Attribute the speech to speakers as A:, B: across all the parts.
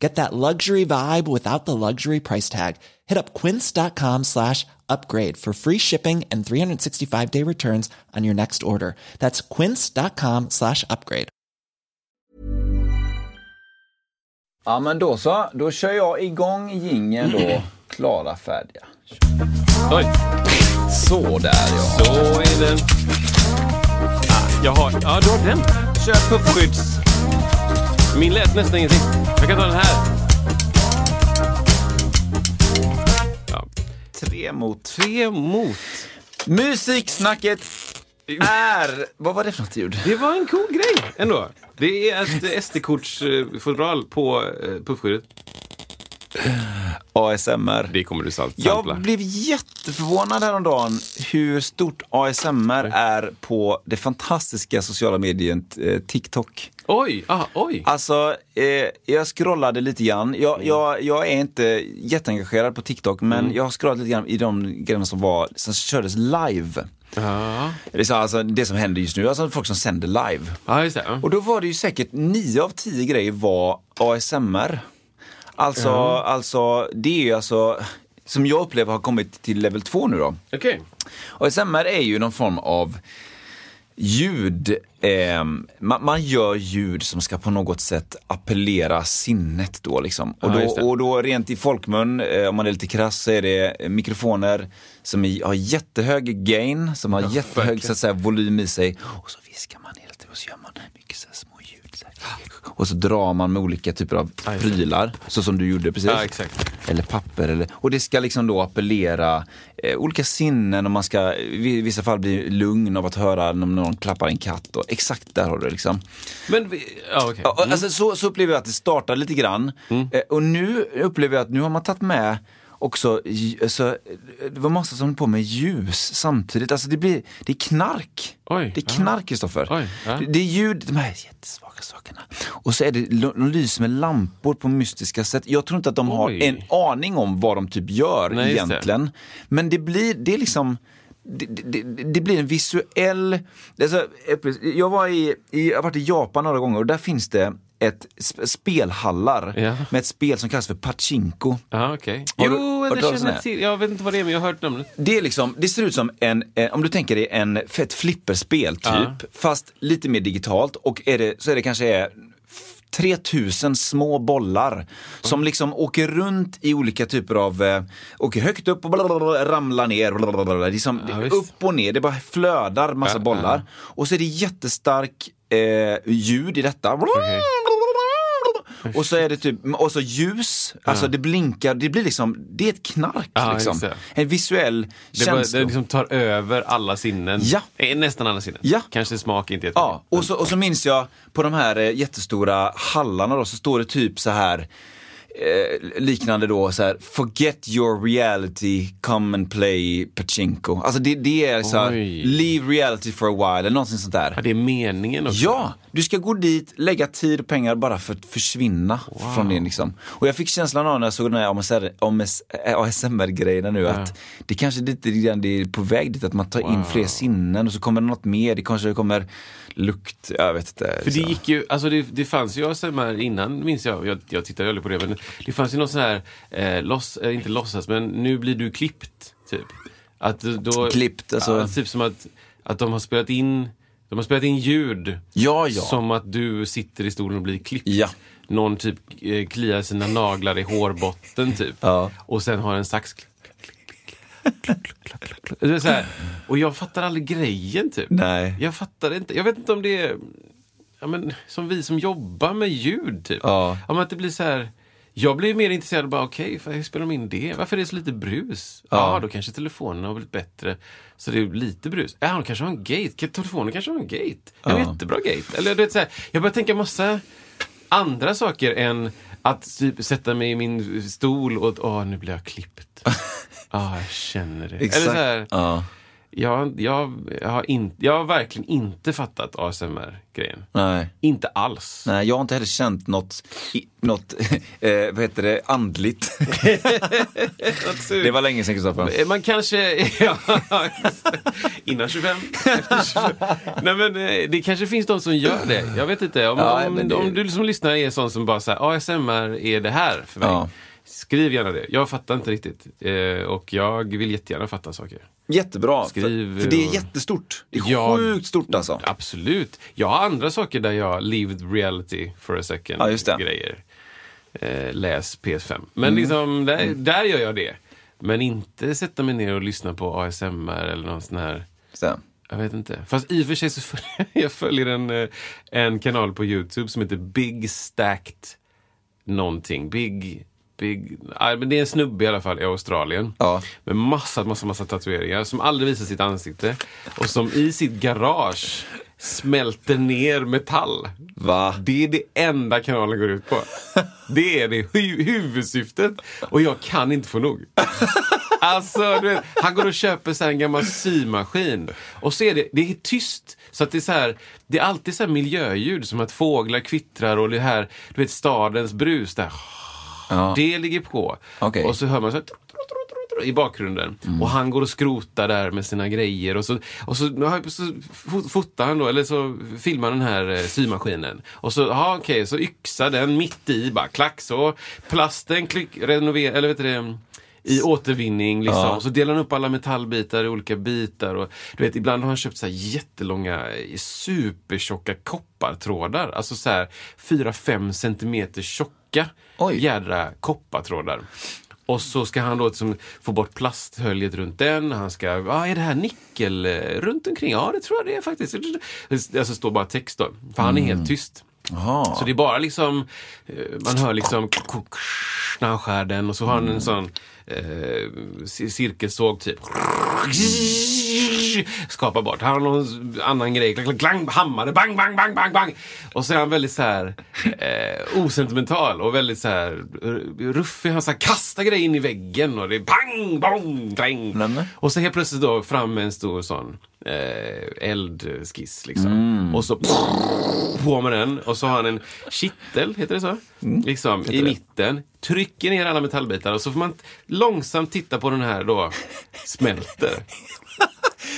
A: Get that luxury vibe without the luxury price tag. Hit up quince.com slash upgrade for free shipping and 365 day returns on your next order. That's quince.com slash upgrade.
B: Ja, men då så. Då kör jag igång gingen då. Klara, färdiga.
C: Oj,
B: Så där ja.
C: så är den. Ah, jag har, ja, du har den.
B: Kör puffskydds...
C: Min lät nästan ingenting. Jag kan ta den här. Ja,
B: Tre mot.
C: tre mot.
B: Musiksnacket är... Vad var det för något ljud?
C: Det var en cool grej ändå. Det är ett SD-kortsfodral på eh, puffskyddet.
B: ASMR.
C: Det kommer du sampla.
B: Jag blev jätteförvånad häromdagen hur stort ASMR är på det fantastiska sociala mediet eh, TikTok.
C: Oj, ah, oj.
B: Alltså, eh, jag scrollade lite grann.
C: Mm.
B: Jag, jag, jag är inte jätteengagerad på TikTok, men
C: Mm.
B: jag har scrollat lite grann i de grejerna som, var, som kördes live.
C: Ja,
B: Det, är så, alltså, det som händer just nu, alltså folk som sänder live.
C: Ja.
B: Och då var det ju säkert nio av tio grejer var ASMR. Alltså, alltså det är ju alltså, som jag upplever har kommit till level 2 nu då.
C: Okej.
B: ASMR är ju någon form av ljud, eh, man, man gör ljud som ska på något sätt appellera sinnet då liksom. Och,
C: Ja,
B: då, och då rent i folkmun, eh, om man är lite krass, så är det mikrofoner som är, har jättehög gain, som har jättehög
C: verkligen.
B: så att säga, volym i sig. Och så viskar man hela tiden och så gör man mycket så här små ljud. Så här. Och så drar man med olika typer av prylar, så som du gjorde precis.
C: Ja.
B: Eller papper. Eller, och det ska liksom då appellera eh, olika sinnen och man ska i vissa fall bli lugn av att höra när någon klappar en katt. Och, exakt där har du det liksom.
C: Men, ja.
B: Ja, och Alltså, så, så upplever jag att det startar lite grann. Eh, och nu upplever jag att nu har man tagit med också, alltså, det var massa som höll på med ljus samtidigt. Alltså det blir, det är knark.
C: Oj,
B: det är knark Kristoffer.
C: Ja.
B: Det, det är ljud, de här jättesvaga sakerna. Och så är det, de lyser med lampor på mystiska sätt. Jag tror inte att de har
C: Oj.
B: en aning om vad de typ gör
C: Nej, just det.
B: egentligen. Men det blir, det är liksom det, det, det blir en visuell... Alltså, jag, var i, i, jag har varit i Japan några gånger och där finns det ett sp- spelhallar
C: Ja.
B: med ett spel som kallas för Pachinko.
C: Ja, okej.
B: Har du
C: Jo,
B: hört
C: det känner till. Jag vet inte vad det är, men jag har hört namnet.
B: Det, är liksom, det ser ut som en, eh, om du tänker dig en fett flipperspel typ,
C: Ja.
B: fast lite mer digitalt och är det, så är det kanske är f- 3000 små bollar som liksom åker runt i olika typer av, eh, åker högt upp och blablabla, ramlar ner. Blablabla. Liksom,
C: Ja,
B: upp och ner, det bara flödar massa
C: Ja,
B: bollar. Och så är det jättestark eh, ljud i detta. Och så är det typ, och så ljus, alltså det blinkar, det blir liksom, det är ett knark
C: Ja,
B: liksom. En visuell
C: Det, bara,
B: känsla.
C: det liksom tar över alla sinnen.
B: Ja.
C: Eh, Nästan alla sinnen.
B: Ja.
C: Kanske smak inte
B: Ja, och så, och så minns jag på de här eh, jättestora hallarna då så står det typ så här eh, liknande då så här Forget your reality, come and play Pachinko. Alltså det, det är så här,
C: Oj.
B: leave reality for a while eller någonting sånt där.
C: Ja, det är meningen också.
B: Ja, du ska gå dit, lägga tid och pengar bara för att försvinna från det liksom. Och jag fick känslan av när jag såg den här ASMR-grejerna nu att det kanske lite grann det är på väg dit, att man tar in fler sinnen och så kommer det något mer, det kanske kommer lukt, jag vet inte.
C: För det
B: så.
C: gick ju, alltså det, det fanns ju ASMR innan, minns jag, jag, jag tittade aldrig på det, men det fanns ju någon sån här, eh, loss, eh, inte låtsas, men nu blir du klippt, typ. Att då,
B: Klippt, alltså.
C: Ja, typ som att, att de har spelat in, de har spelat in ljud.
B: Ja, ja.
C: Som att du sitter i stolen och blir klippt.
B: Ja.
C: Någon typ eh, kliar sina naglar i hårbotten typ. Och sen har en sax. klick, klick, klick, klick, klick, klick, klick, klick. Det är så här, och jag fattar aldrig grejen typ.
B: Nej.
C: Jag fattar inte. Jag vet inte om det är ja, men, som vi som jobbar med ljud typ.
B: Ja.
C: men att det blir så här. Jag blir mer intresserad av bara, okej, okay, hur spelar de in det? Varför är det så lite brus? Ja, då kanske telefonen har blivit bättre. Så det är lite brus. Ja, de kanske har en gate. Telefonen kanske har en gate. En
B: Ja.
C: jättebra gate. Eller du vet så här, jag börjar tänka massa andra saker än att typ sätta mig i min stol och åh, nu blir jag klippt. Ja, jag känner det.
B: Exakt.
C: Eller så här,
B: Ja.
C: Jag, jag, jag, har in, jag har verkligen inte fattat ASMR-grejen.
B: Nej.
C: Inte alls.
B: Nej, jag har inte heller känt något, i- något eh, vad heter det, andligt. det var länge sedan Kristoffer.
C: Eh, Man kanske, ja, innan 25, efter 25. Nej men eh, det kanske finns de som gör det. Jag vet inte. Om,
B: Ja,
C: om,
B: det-
C: om du som lyssnar är sån som bara säger ASMR är det här för mig.
B: Ja.
C: Skriv gärna det. Jag fattar inte riktigt. Eh, och jag vill jättegärna fatta saker.
B: Jättebra,
C: Skriv
B: för, för det är
C: och-
B: jättestort. Det är
C: Ja.
B: sjukt stort alltså.
C: Absolut. Jag har andra saker där jag lived reality for a second.
B: Ja. Mm.
C: Grejer. Eh, läs PS5. Men liksom, där, där gör jag det. Men inte sätta mig ner och lyssna på ASMR eller någon sån här
B: Så.
C: Jag vet inte. Fast i och för sig så följer jag följer en, eh, en kanal på Youtube som heter Big Stacked någonting. Big... Men det är en snubbe i alla fall i Australien.
B: Ja.
C: Med massa, massa, massa tatueringar. Som aldrig visar sitt ansikte. Och som i sitt garage smälter ner metall.
B: Va?
C: Det är det enda kanalen går ut på. Det är det hu- huvudsyftet. Och jag kan inte få nog. Alltså, vet, han går och köper så här en gammal symaskin. Och så är det, det är tyst. Så att det är så här, det är alltid så miljöljud som att fåglar kvittrar och det här, du vet stadens brus där.
B: Ja.
C: Det ligger på.
B: Okej.
C: Och så hör man så här, i bakgrunden. Och han går och skrotar där med sina grejer. Och så, och så, så fo- fotar han då, eller så filmar den här eh, symaskinen. Och så, ja okej, så yxar den mitt i, bara klack så. Plasten klick, renover, eller vet du det, i återvinning liksom.
B: Ja.
C: Så delar han upp alla metallbitar i olika bitar. Och, du vet, ibland har han köpt så här jättelånga, eh, supertjocka koppartrådar. Alltså så här 4-5 centimeter tjocka
B: Oj.
C: jädra koppartrådar. Och så ska han då liksom få bort plasthöljet runt den. Han ska, ja är det här nickel eh, runt omkring? Ja det tror jag det är faktiskt. Alltså står bara text då. För han är helt tyst.
B: Jaha.
C: Så det är bara liksom, eh, man hör liksom när han skär den och så har han en sån eh, cir- cirkelsåg typ. Skapar bort. Han har någon annan grej. Klang, klang, hammare, bang, bang, bang, bang, bang. Och så är han väldigt så här eh, osentimental och väldigt så här ruffig. Han så här, kastar grejer in i väggen och det är pang, bong, klang. Och så helt plötsligt då fram med en stor sån eh, eldskiss liksom. Och så på med den och så har han en kittel, heter det så? Liksom i mitten. Trycker ner alla metallbitar och så får man långsamt titta på den här då smälter.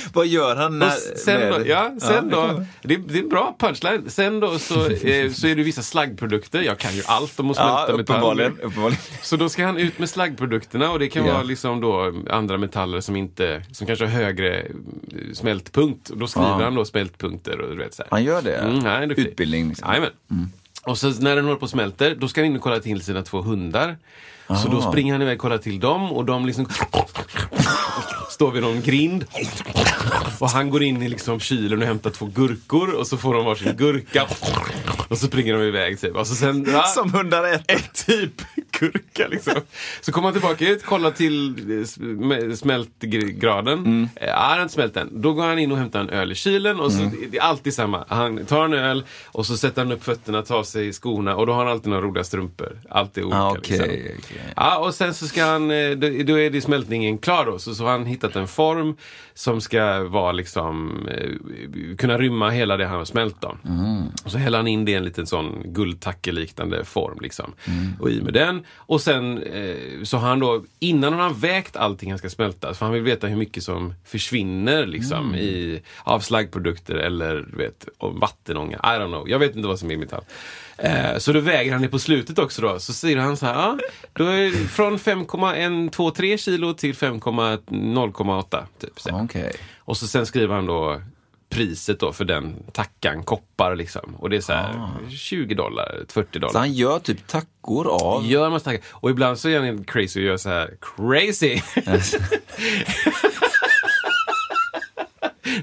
B: Vad gör han när...
C: Sen då, ja, sen
B: det
C: då det, det är en bra punchline. Sen då så, eh, så är det vissa slaggprodukter. Jag kan ju allt om att
B: Ja,
C: smälta metall.
B: uppenbarligen. uppenbarligen.
C: Så då ska han ut med slaggprodukterna och det kan
B: Ja.
C: vara liksom då andra metaller som inte, som kanske har högre eh, smältpunkt. Och då skriver
B: Ja.
C: han då smältpunkter och du vet så här.
B: Han gör det?
C: Mm, han är.
B: Utbildning liksom.
C: Jajamän. Och så när den håller på och smälter, då ska han in och kolla till sina två hundar. Så då
B: Ah.
C: springer han iväg och kollar till dem och de liksom står vid någon grind. Och han går in i liksom kylen och hämtar två gurkor och så får de varsin gurka. Och så springer de iväg typ. Och så sen, ja,
B: Som hundar äter.
C: typ gurka liksom. Så kommer han tillbaka ut, kollar till eh, sm- smältgraden.
B: Mm.
C: Eh, Ja, han har inte smält än. Då går han in och hämtar en öl i kylen och så,
B: Mm.
C: det är alltid samma. Han tar en öl och så sätter han upp fötterna, tar av sig skorna och då har han alltid några roliga strumpor. Alltid olika.
B: Ah, okej,
C: liksom.
B: okej.
C: Ja, och sen så ska han, eh, då, är det smältningen klar då. Så, så har han hittat en form som ska vara liksom, eh, kunna rymma hela det han har smält då. Och så häller han in det i en liten sån guldtackeliknande form liksom. Och i med den. Och sen eh, så har han då, innan han har vägt allting han ska smälta, för han vill veta hur mycket som försvinner liksom i, av slaggprodukter eller du vet, vattenånga. I don't know. Jag vet inte vad som är metall. Eh, så då väger han det på slutet också då. Så säger han så här, ja, då är från 5,123 kilo till 5,0,8 typ. Så.
B: Okej.
C: Och så sen skriver han då priset då för den tackan, koppar liksom. Och det är så här 20 dollar, 40 dollar.
B: Så han gör typ tackor av...
C: Gör en massa tackar. Och ibland så är han crazy och gör så här crazy.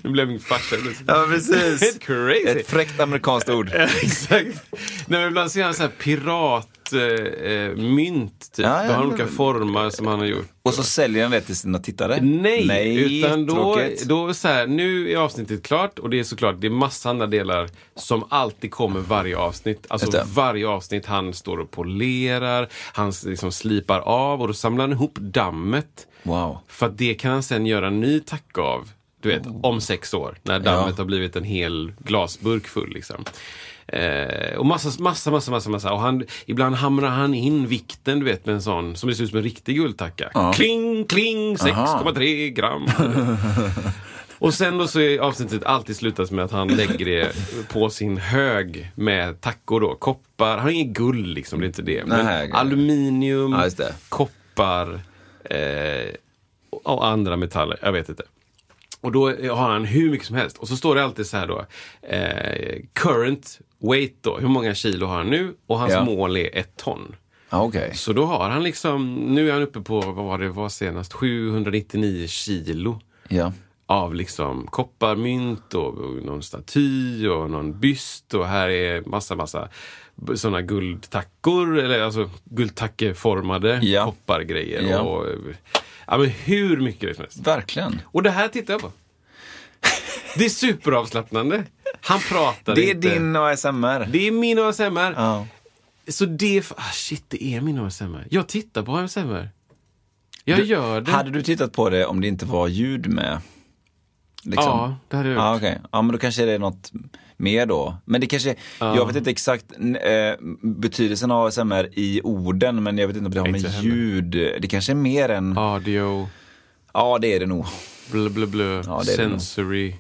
C: nu blev min farsa.
B: Ja, precis.
C: Helt crazy.
B: Ett fräckt amerikanskt ord.
C: Exakt. Nej, men ibland ser han så här piratmynt. Eh, mynt, typ.
B: Ja, ja,
C: har olika former som han har gjort.
B: Och så säljer han det till sina tittare?
C: Nej, utan då,
B: tråkigt.
C: då så här, nu är avsnittet klart och det är såklart, det är massa andra delar som alltid kommer varje avsnitt. Alltså varje avsnitt, han står och polerar, han liksom slipar av och då samlar han ihop dammet.
B: Wow.
C: För att det kan han sen göra en ny tacka av. Du vet, om sex år. När dammet har blivit en hel glasburk full. Liksom. Eh, och massa, massa, massa, massa, massa. Och han, ibland hamrar han in vikten, du vet, med en sån som det ser ut som en riktig guldtacka.
B: Ja.
C: Kling, kling, 6,3 gram. Och sen då så är avsnittet alltid slutat med att han lägger det på sin hög med tackor då. Koppar, han har inget guld liksom, det är inte det. Men
B: Nej,
C: aluminium,
B: Ja, det.
C: koppar eh, och andra metaller. Jag vet inte. Och då har han hur mycket som helst. Och så står det alltid så här då. Eh, current weight då. Hur många kilo har han nu? Och hans
B: Ja.
C: mål är ett ton.
B: Ja, okej.
C: Så då har han liksom, nu är han uppe på, vad var det var senast, 799 kilo
B: Ja.
C: av liksom kopparmynt och, och någon staty och någon byst och här är massa, massa sådana guldtackor, eller alltså guldtackeformade
B: Ja.
C: koppargrejer.
B: Ja.
C: Och, ja, men hur mycket som helst.
B: Verkligen.
C: Och det här tittar jag på. Det är superavslappnande. Han pratar
B: Det är
C: inte.
B: din ASMR.
C: Det är min ASMR.
B: Ja.
C: Så det... Ah, shit, det är min ASMR. Jag tittar på ASMR. Jag gör det.
B: Hade du tittat på det om det inte var ljud med? Liksom?
C: Ja, det hade jag gjort.
B: Ja, okej. Ja, men då kanske det är något mer då. Men det kanske, jag vet inte exakt eh, betydelsen av ASMR i orden, men jag vet inte om det har med ljud. Det kanske är mer än,
C: Audio,
B: ja det är det nog.
C: blö, blö, blö,
B: Ja,
C: sensory,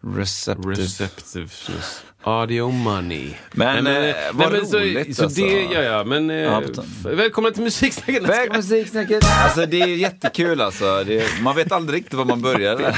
B: Receptive.
C: receptiveness, audio money.
B: Men, eh, vad roligt,
C: så, så
B: alltså.
C: det gör jag. Men eh,
B: Ja,
C: välkomna till Musiksnacket.
B: Väg musiksnacket! Alltså det är jättekul alltså. Det, man vet aldrig riktigt var man börjar.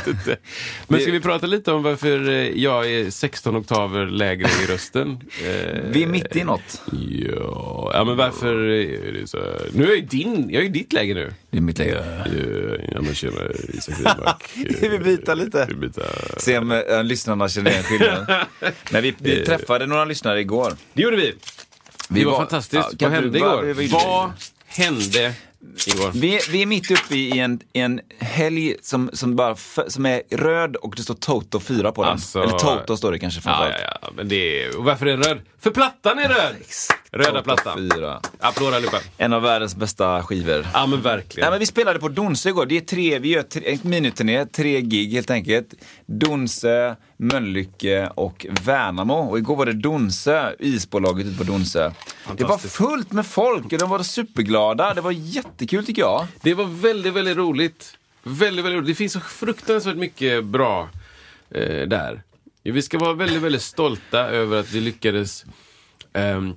C: Men ska vi prata lite om varför eh, jag är 16 oktaver lägre i rösten? Eh,
B: Vi är mitt i något.
C: Ja, ja men varför är det så här? Nu är jag ju din, jag är ju ditt läge nu.
B: Det är mitt läge.
C: Eh, Ja men tjena Isak Rydmark.
B: Vi byter lite.
C: Vi byter.
B: Se om äh, lyssnarna känner igen skillnaden. Men vi, vi träffade några lyssnare igår.
C: Det gjorde vi.
B: Vi
C: det var,
B: var-
C: fantastiskt.
B: Ja,
C: vad hände igår?
B: vad
C: Vad hände igår?
B: Vi, vi är mitt uppe i en, en helg som, som, bara som är röd och det står Toto 4 på den.
C: Alltså-
B: Eller Toto står det kanske
C: Ja,
B: framförallt.
C: ja, ja, men det är... Varför är den röd? För plattan är röd! Röda plattan.
B: 4.
C: Applåd allihopa.
B: En av världens bästa skivor.
C: Ja men verkligen.
B: Nej, men vi spelade på Donsö igår. Det är tre, vi gör tre, en miniturné, tre gig helt enkelt. Donsö, Mölnlycke och Värnamo. Och igår var det Donsö, isbolaget ute på Donsö. Det var fullt med folk och de var superglada. Det var jättekul tycker jag.
C: Det var väldigt, väldigt roligt. Väldigt, väldigt roligt. Det finns så fruktansvärt mycket bra eh, där. Vi ska vara väldigt, väldigt stolta över att vi lyckades ehm,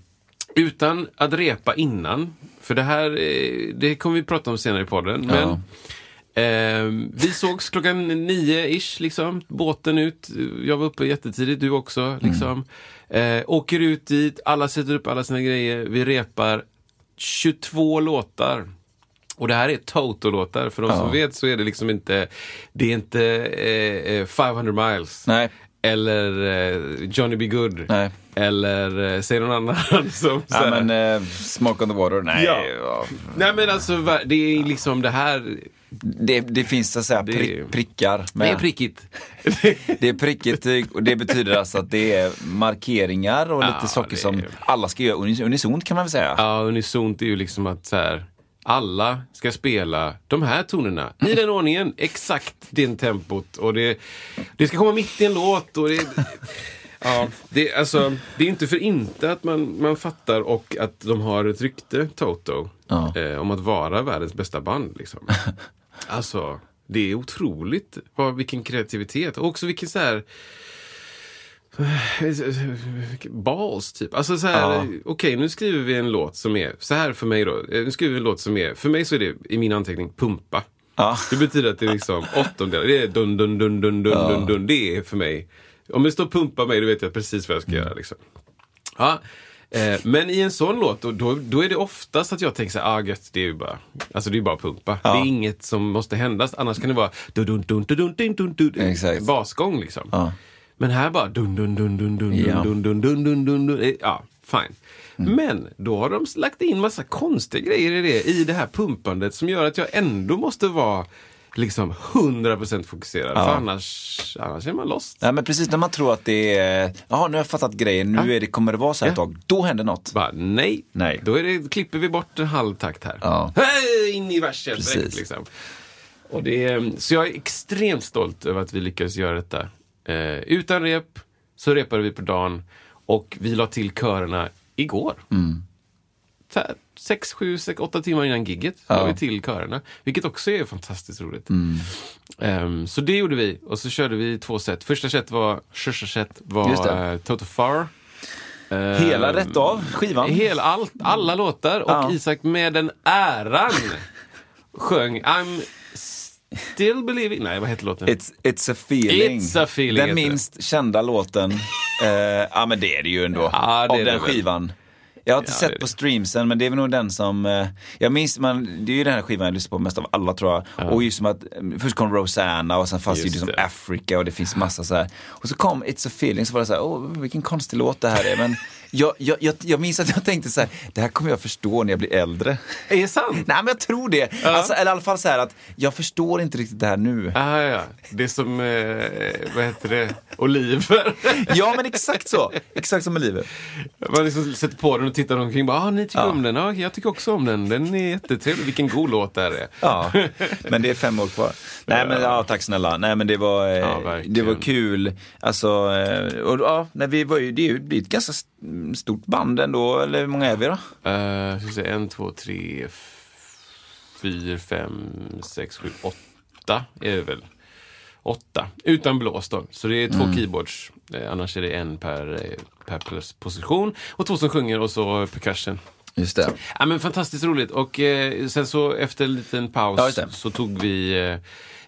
C: utan att repa innan. För det här, eh, det kommer vi prata om senare i podden. Men ehm, vi sågs klockan nio-ish, liksom. Båten ut. Jag var uppe jättetidigt, du också. Liksom. Eh, åker ut dit, alla sätter upp alla sina grejer. Vi repar 22 låtar. Och det här är Toto-låtar. För de som vet så är det liksom inte, det är inte eh, eh, 500 miles.
B: Nej.
C: Eller eh, Johnny B. Good.
B: Nej.
C: Eller eh, säg någon annan som
B: Ja, men eh, Smoke on the water, nej.
C: Ja.
B: ja.
C: Nej men alltså det är liksom det här,
B: Det, det finns så att säga
C: Det-
B: prick, prickar.
C: det
B: Med.
C: är prickigt.
B: Det är prickigt och det betyder alltså att det är markeringar och lite saker
C: det
B: som alla ska göra unis- unisont kan man väl säga.
C: Ja, unisont är ju liksom att så här, alla ska spela de här tonerna i den ordningen, exakt det tempot. Och det, det ska komma mitt i en låt. Och det, ja, det, alltså, det är inte för inte att man, man fattar och att de har ett rykte, Toto,
B: Ja.
C: eh, om att vara världens bästa band. Liksom. Alltså, det är otroligt vad, vilken kreativitet och också vilken så här Balls typ. Alltså så här,
B: Ja.
C: okej nu skriver vi en låt som är, så här för mig då, eh, nu skriver vi en låt som är, för mig så är det i min anteckning pumpa.
B: Ja.
C: Det betyder att det är liksom åttondelar, det är dun dun dun dun dun dun dun, det är för mig. Om det står pumpa mig då vet jag precis vad jag ska
B: Mm.
C: göra liksom. Ja. Eh, men i en sån låt, då, då, då är det oftast att jag tänker så här, ah gött, det är ju bara, alltså det är bara pumpa. Det är inget som måste hända, annars kan det vara dun dun dun dun dun dun dun
B: Exakt.
C: basgång liksom.
B: Ja.
C: Men här bara dun dun dun dun dun
B: Ja.
C: dun dun dun dun dun dun Eh, Ja, fine. Men då har de lagt in massa konstiga grejer i det, i det här pumpandet som gör att jag ändå måste vara liksom 100% fokuserad. För annars, annars är man lost.
B: Nej, men precis när man tror att det är, jaha nu har jag fattat grejen, nu är det, kommer det vara så här ett
C: Ja.
B: tag. Då händer något.
C: Bara, nej.
B: Nej.
C: Då är det, klipper vi bort en halv takt här.
B: Ja.
C: Hej, in i verset direkt liksom. Och det så jag är extremt stolt över att vi lyckades göra detta. Eh, utan rep så repade vi på dagen och vi la till körerna igår. Här, Sex, sju, sex, åtta timmar innan gigget la vi till körerna. Vilket också är fantastiskt roligt. Ehm, så det gjorde vi och så körde vi två set. Första set var, första set var uh, Toto Far.
B: Hela rätt av skivan.
C: Hela, allt, alla låtar och
B: Ja.
C: Isak med den äran sjöng I'm still believing... Nej, vad heter låten?
B: It's, it's a feeling.
C: It's a feeling
B: Den
C: heter det.
B: minst kända låten. Eh, ja men det är det ju ändå.
C: Ja, det
B: av den skivan. Jag har inte
C: Ja, det
B: sett
C: är
B: på
C: det.
B: streamsen men det är väl nog den som, eh, jag minns, man, det är ju den här skivan jag lyssnar på mest av alla tror jag. Och just som att, eh, först kom Rosanna och sen fanns det ju
C: Just
B: liksom
C: det.
B: Africa och det finns massa så här. Och så kom It's a feeling så var det så här, åh vilken konstig låt det här är. Men jag, jag, jag, jag minns att jag tänkte så här, det här kommer jag förstå när jag blir äldre.
C: Är det sant?
B: Nej men jag tror det. Alltså, eller i alla fall så här att jag förstår inte riktigt det här nu.
C: Ah, ja. Det är som, eh, vad heter det, oliver.
B: Ja men exakt så. Exakt som med livet.
C: Man liksom sätter på den och tittar omkring. Bara, ah, ni tycker
B: Ja.
C: om den? Ja, jag tycker också om den. Den är jättetrevlig. Vilken god låt det här är.
B: Ja, men det är fem år kvar. Nej men ja, tack snälla. Nej men det var, eh,
C: Ja,
B: det var kul. Alltså, eh, och ja, nej, vi var ju, det är ju ett ganska stort band ändå, eller hur många är vi då?
C: Uh, ska se, en, två, tre, fyra, fem, sex, sju, åtta är det väl. Åtta, utan blås då. Så det är två
B: Mm.
C: keyboards. Eh, annars är det en per, eh, per position. Och två som sjunger och så percussion.
B: Just det.
C: Ja, men fantastiskt roligt. Och eh, sen så efter en liten paus
B: Ja,
C: så tog vi, eh,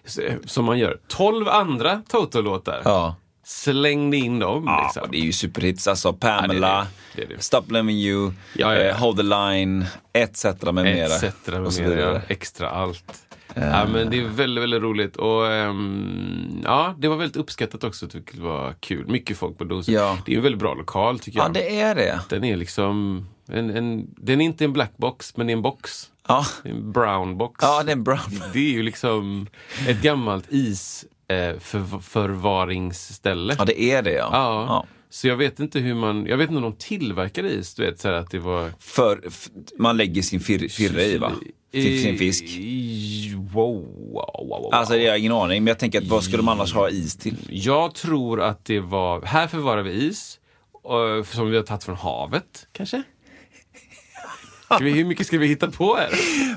C: s- som man gör, 12 andra Toto-låtar.
B: Ja.
C: Slängde in dem.
B: Ja,
C: liksom.
B: det är ju superhits. Alltså Pamela,
C: det är det.
B: Stop Loving You,
C: Ja, ja, ja.
B: eh, Hold the Line, etc. med mera.
C: Etc. Med mera, ja. Extra allt. Ja, men det är väldigt, väldigt roligt. Och ehm, ja, det var väldigt uppskattat också. Tycker det var kul. Mycket folk på dosen.
B: Ja.
C: Det är en väldigt bra lokal tycker
B: Ja,
C: jag.
B: det är det.
C: Den är liksom, en, en, den är inte en black box, men det är en box.
B: Ja,
C: Det En brown box.
B: ja det är brown.
C: Det är ju liksom ett gammalt is eh, för, förvaringsställe.
B: Ja, det är det ja.
C: Ja.
B: ja.
C: Så jag vet inte hur man, jag vet inte om de tillverkade is, du vet så att det var...
B: För, man lägger sin fir, firre i va? Sin, sin fisk.
C: I, wow, wow, wow.
B: Alltså det har jag ingen aning, men jag tänker att vad skulle de annars ha is till?
C: Jag tror att det var, här förvarar vi is, eh, som vi har tagit från havet, kanske? Ska vi, hur mycket ska vi hitta på här?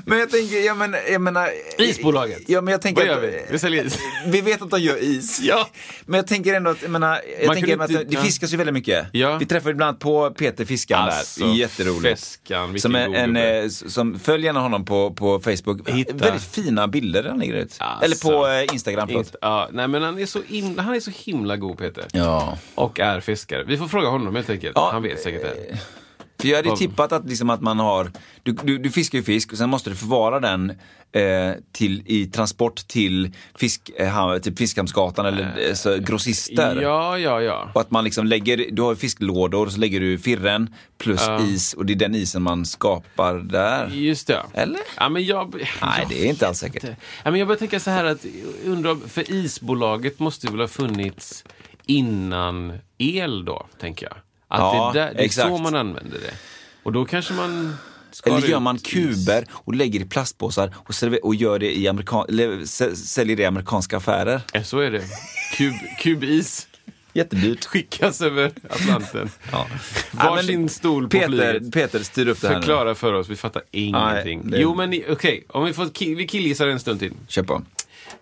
B: Men jag tänker, jag menar, jag menar
C: Isbolaget.
B: Ja, men jag tänker
C: Vad gör vi? Vi säljer is.
B: Vi vet att de gör is.
C: Ja.
B: Men jag tänker ändå att, jag menar, jag
C: Man
B: tänker att det fiskas ju väldigt mycket.
C: Ja.
B: Vi träffade ibland på Peter Fiskaren
C: Alltså,
B: där, jätteroligt.
C: Vilken
B: som, en,
C: god
B: en, eh, som, följ gärna honom på, på Facebook.
C: Hitta.
B: Väldigt fina bilder han lägger ut.
C: Alltså.
B: Eller på eh, Instagram, förlåt.
C: Ja, nej men han är, så in, han är så himla god Peter.
B: Ja.
C: Och är fiskare. Vi får fråga honom helt enkelt.
B: Ja,
C: han vet säkert det.
B: För jag hade ju tippat att, liksom att man har, du, du, du fiskar ju fisk och sen måste du förvara den eh, till, i transport till fisk, eh, typ Fiskhamnsgatan eller eh, så, grossister.
C: Ja, ja, ja.
B: Och att man liksom lägger, du har fisklådor och så lägger du firren plus
C: Ja.
B: is och det är den isen man skapar där.
C: Just det.
B: Eller?
C: Ja, men jag,
B: Nej,
C: jag
B: det är inte alls säkert.
C: inte. Ja, men jag börjar tänka så här att, undrar, för isbolaget måste väl ha funnits innan el då, tänker jag. Att
B: Ja,
C: det, är där, det är så
B: exakt.
C: man använder det. Och då kanske man
B: Eller gör man kuber och lägger i plastpåsar och, och gör det i amerikan- säljer det i amerikanska affärer.
C: Ja, så är det. Kub, kubis
B: Jättedyrt.
C: skickas över Atlanten.
B: Ja.
C: Varsin stol på
B: Peter,
C: flyget.
B: Peter styr upp det här nu.
C: Förklara för oss, vi fattar ingenting.
B: Nej, det-
C: Jo men okej, om vi får ki- vi killgissar en stund till.
B: Kör på.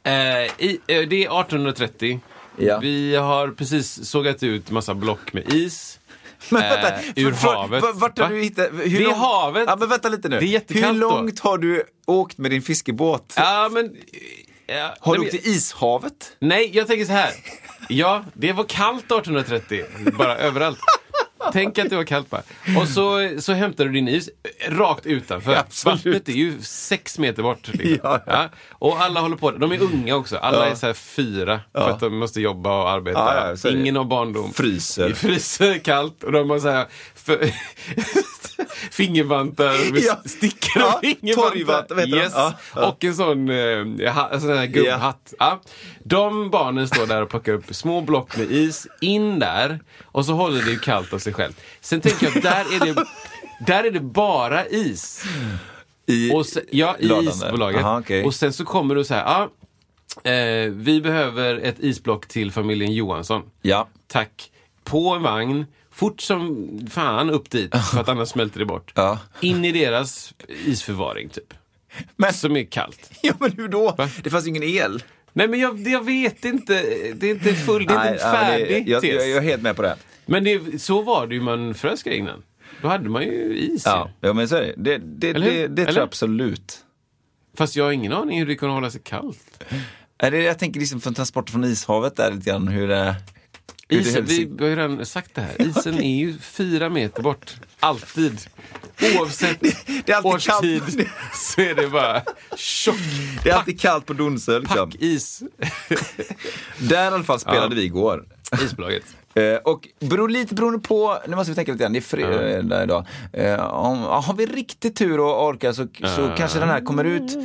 C: Eh, i, eh, det är 1830.
B: Ja.
C: Vi har precis sågat ut massa block med is.
B: Men
C: Eh,
B: vänta,
C: ur
B: för-
C: havet.
B: va- Vart har
C: Va?
B: du hittat? Hur
C: Det är
B: långt-
C: havet.
B: Ja, men vänta lite nu.
C: Det är jättekallt
B: Hur
C: då.
B: långt har du åkt med din fiskebåt?
C: Ja, men... Ja,
B: Har du
C: nej,
B: åkt
C: men-
B: till ishavet?
C: Nej, jag tänker så här. Ja, det var kallt 1830. Bara överallt. Tänk att det var kallt bara. Och så, så hämtar du din is rakt utanför.
B: Ja, absolut.
C: Vattnet är ju sex meter bort. Liksom.
B: Ja, ja.
C: Och alla håller på. De är unga också. Alla
B: Ja.
C: är så här fyra. För att de måste jobba och arbeta.
B: Ja, ja.
C: Ingen har barndom.
B: Fryser.
C: Det fryser kallt. Och de har så här för, fingervantar med
B: Ja.
C: stickade
B: Ja,
C: fingervantar. yes.
B: Ja, ja.
C: Och en sån, eh, sån här gubbhatt. Ja. De barnen står där och plockar upp små block med is, in där och så håller det ju kallt av sig själv. Sen tänker jag där är det, där är det bara is.
B: I
C: och sen, ja, i isbolaget.
B: Aha, okej.
C: Och sen så kommer du så här, ja, eh, vi behöver ett isblock till familjen Johansson.
B: Ja.
C: Tack. På en vagn, fort som fan upp dit, för att annars smälter det bort.
B: Ja.
C: In i deras isförvaring, typ.
B: Men,
C: Som är kallt.
B: ja, men hur då?
C: Va?
B: Det fanns ju ingen el.
C: Nej men jag, jag vet inte, det är inte full, det är inte
B: Nej, ja,
C: färdig
B: det, jag, jag, jag är helt med på det.
C: Men det, så var det ju man frös grejer innan. Då hade man ju is
B: Ja, ja men så är det. Det, det,
C: Eller
B: det, det tror jag absolut.
C: Fast jag har ingen aning hur det kunde hålla sig kallt.
B: Är det, jag tänker liksom för transport från ishavet där lite grann hur det...
C: Isen, vi har ju redan sagt det här. Isen är ju fyra meter bort. Alltid. Oavsett
B: det är alltid
C: årstid
B: kallt.
C: så är det bara tjock
B: Det är alltid kallt på Donsö liksom.
C: packis.
B: Där i alla fall spelade
C: Ja.
B: vi igår.
C: Isbolaget.
B: Eh, och beror lite beroende på, nu måste vi tänka lite grann, det är fredag idag. Eh, om, har vi riktigt tur och orkar så, så kanske den här kommer ut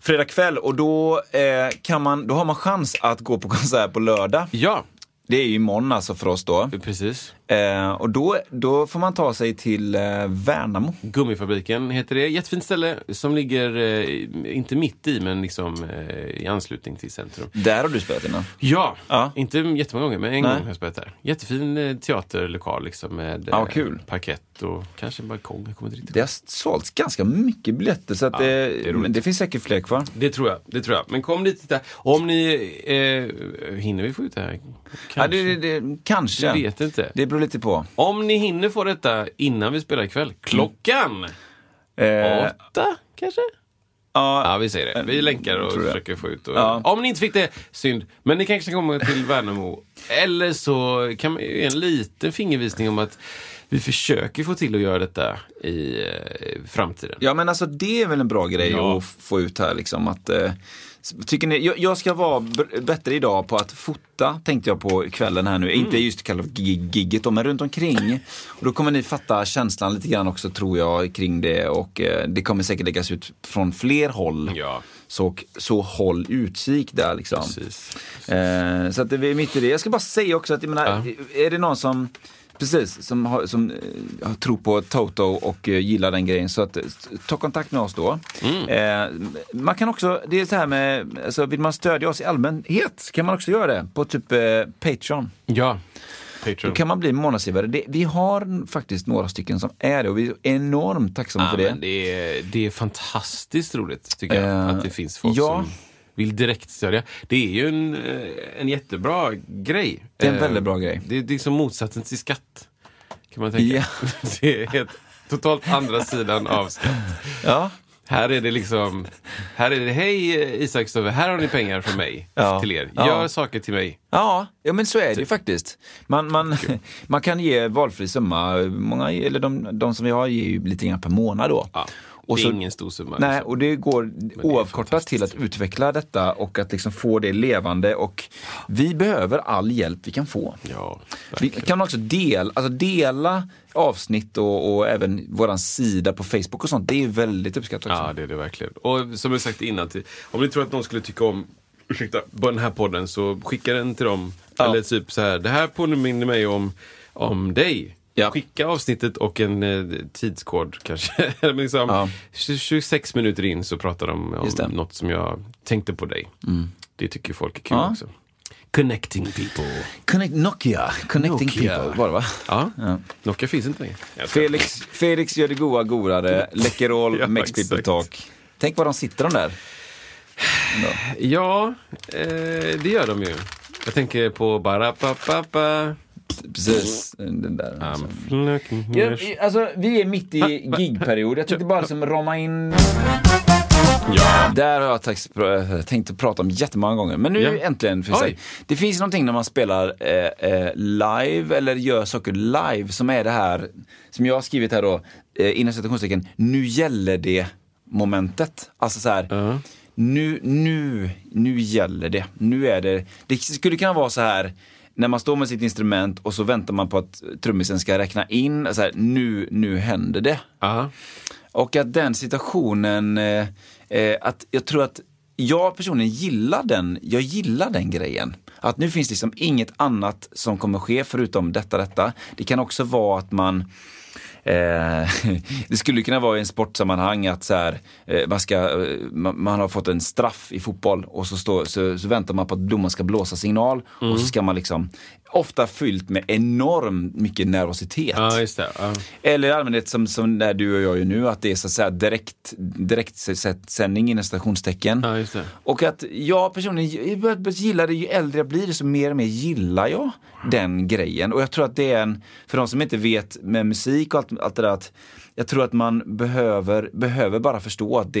B: fredag kväll och då, eh, kan man, då har man chans att gå på konsert på lördag.
C: Ja,
B: det är ju imorgon alltså för oss då.
C: precis.
B: Eh, och då, då får man ta sig till eh, Värnamo.
C: Gummifabriken heter det. Jättefint ställe som ligger, eh, inte mitt i, men liksom eh, i anslutning till centrum.
B: Där har du spelat innan.
C: Ja,
B: Ja.
C: inte jättemånga gånger, men en
B: Nej.
C: gång har jag spelat där. Jättefin eh, teaterlokal liksom med
B: Ja, kul.
C: parkett och kanske en balkong. Jag kommer inte riktigt
B: Det har sålts ganska mycket biljetter så att
C: Ja,
B: det, men det finns säkert fler kvar.
C: Det tror jag. Det tror jag. Men kom dit och titta. Om ni... Hinner vi få ut det här? Kanske.
B: Ja, det, det, kanske.
C: Jag vet inte.
B: Det beror lite på.
C: Om ni hinner få detta innan vi spelar ikväll. Klockan
B: Eh,
C: åtta, kanske?
B: ja,
C: Ja, vi säger det. Vi länkar och försöker få ut. Och,
B: Ja.
C: Om ni inte fick det, synd. Men ni kanske kan komma till Värnamo. Eller så kan man ge en liten fingervisning om att vi försöker få till att göra detta i eh, framtiden.
B: Ja men alltså det är väl en bra grej
C: Ja.
B: att få ut här liksom att eh, Tycker ni, jag, jag ska vara bättre idag på att fota, tänkte jag på kvällen här nu.
C: Mm.
B: Inte just själva gig- gigget då, men runt omkring. Och då kommer ni fatta känslan lite grann också tror jag kring det och eh, det kommer säkert läggas ut från fler håll.
C: Ja,
B: Så, så håll utkik där liksom.
C: precis.
B: Eh, så att det är mitt i det. Jag ska bara säga också att jag menar, är det någon som Precis, som, har, som eh, tror på Toto och eh, gillar den grejen. Så att, eh, ta kontakt med oss då. Eh, man kan också, det är så här med, alltså, vill man stödja oss i allmänhet så kan man också göra det på typ eh, Patreon.
C: Ja,
B: Då
C: Patreon.
B: kan man bli månadsgivare. Det, vi har faktiskt några stycken som är det och vi är enormt tacksamma
C: Ja,
B: för det.
C: det, är, det är fantastiskt roligt tycker jag.
B: Eh,
C: att det finns folk
B: ja.
C: som vill direktstödja. Det är ju en, eh, en jättebra grej.
B: Det är en
C: Eh,
B: väldigt bra grej.
C: Det är liksom motsatsen till skatt. Kan man tänka.
B: Ja.
C: Det är helt, totalt andra sidan av skatt.
B: Ja,
C: Här är det liksom, här är det hej eh, Isak Stove, här har ni pengar från mig
B: Ja.
C: till er.
B: Ja.
C: Gör saker till mig.
B: Ja, ja men så är det ju faktiskt. Man, man, man kan ge valfri summa. Många, eller de, de som vi har ger ju lite grann per månad då.
C: Ja.
B: Och
C: det är
B: så-
C: ingen stor summa.
B: Nej,
C: liksom.
B: och det går oavkortat till att utveckla detta och att liksom få det levande. Och vi behöver all hjälp vi kan få.
C: Ja,
B: Vi kan också dela, alltså dela avsnitt och, och även våran sida på Facebook och sånt. Det är väldigt uppskattat också.
C: Ja, det är det verkligen. Och som jag sagt innan, om ni tror att någon skulle tycka om ursäkta, på den här podden så skicka den till dem.
B: Ja.
C: Eller typ så här, det här påminner mig om, om dig.
B: Ja.
C: Skicka avsnittet och en eh, tidskod kanske. Liksom,
B: Ja.
C: 26 minuter in så pratar de om.
B: Mm.
C: något som jag tänkte på dig. Det tycker folk är kul
B: Ja.
C: också. Connecting people.
B: Connect, Nokia, Connecting
C: Nokia.
B: People var det va?
C: Ja,
B: Ja.
C: Nokia finns inte längre.
B: Felix, Felix gör det goa godare, Läkerol,
C: Ja,
B: Makes People. Talk. Tänk var de sitter de där.
C: Ja, eh, det gör de ju. Jag tänker på bara pa pa pa.
B: Precis, den där.
C: I'm looking
B: Ja, alltså, vi är mitt i gigperiod. Jag tänkte bara liksom rama in...
C: Ja.
B: Där har jag tänkt att prata om jättemånga gånger. Men nu
C: Ja.
B: äntligen. För
C: Oj.
B: sig. Det finns någonting när man spelar eh, eh, live eller gör saker live som är det här som jag har skrivit här då, eh, inom citationstecken, nu gäller det momentet. Alltså så här,
C: Ja.
B: nu, nu, nu gäller det. Nu är det, det skulle kunna vara så här när man står med sitt instrument och så väntar man på att trummisen ska räkna in, så här, nu, nu händer det.
C: Aha.
B: Och att den situationen, eh, eh, att jag tror att jag personligen gillar den, jag gillar den grejen. Att nu finns det liksom inget annat som kommer ske förutom detta, detta. Det kan också vara att man Eh, det skulle kunna vara i en sportsammanhang att så här, eh, man, ska, eh, man, man, har fått en straff i fotboll och så, står, så, så väntar man på att domaren ska blåsa signal mm. och så ska man liksom ofta fyllt med enormt mycket nervositet.
C: Ja, just det. Ja.
B: Eller i allmänhet som, som där du och jag gör nu, att det är så att säga direkt, direkt sändning inom stationstecken.
C: Ja, just det.
B: Och att jag personligen jag gillar det, ju äldre jag blir, så mer och mer gillar jag den grejen. Och jag tror att det är en, för de som inte vet med musik och allt, allt det där, att jag tror att man behöver, behöver bara förstå att det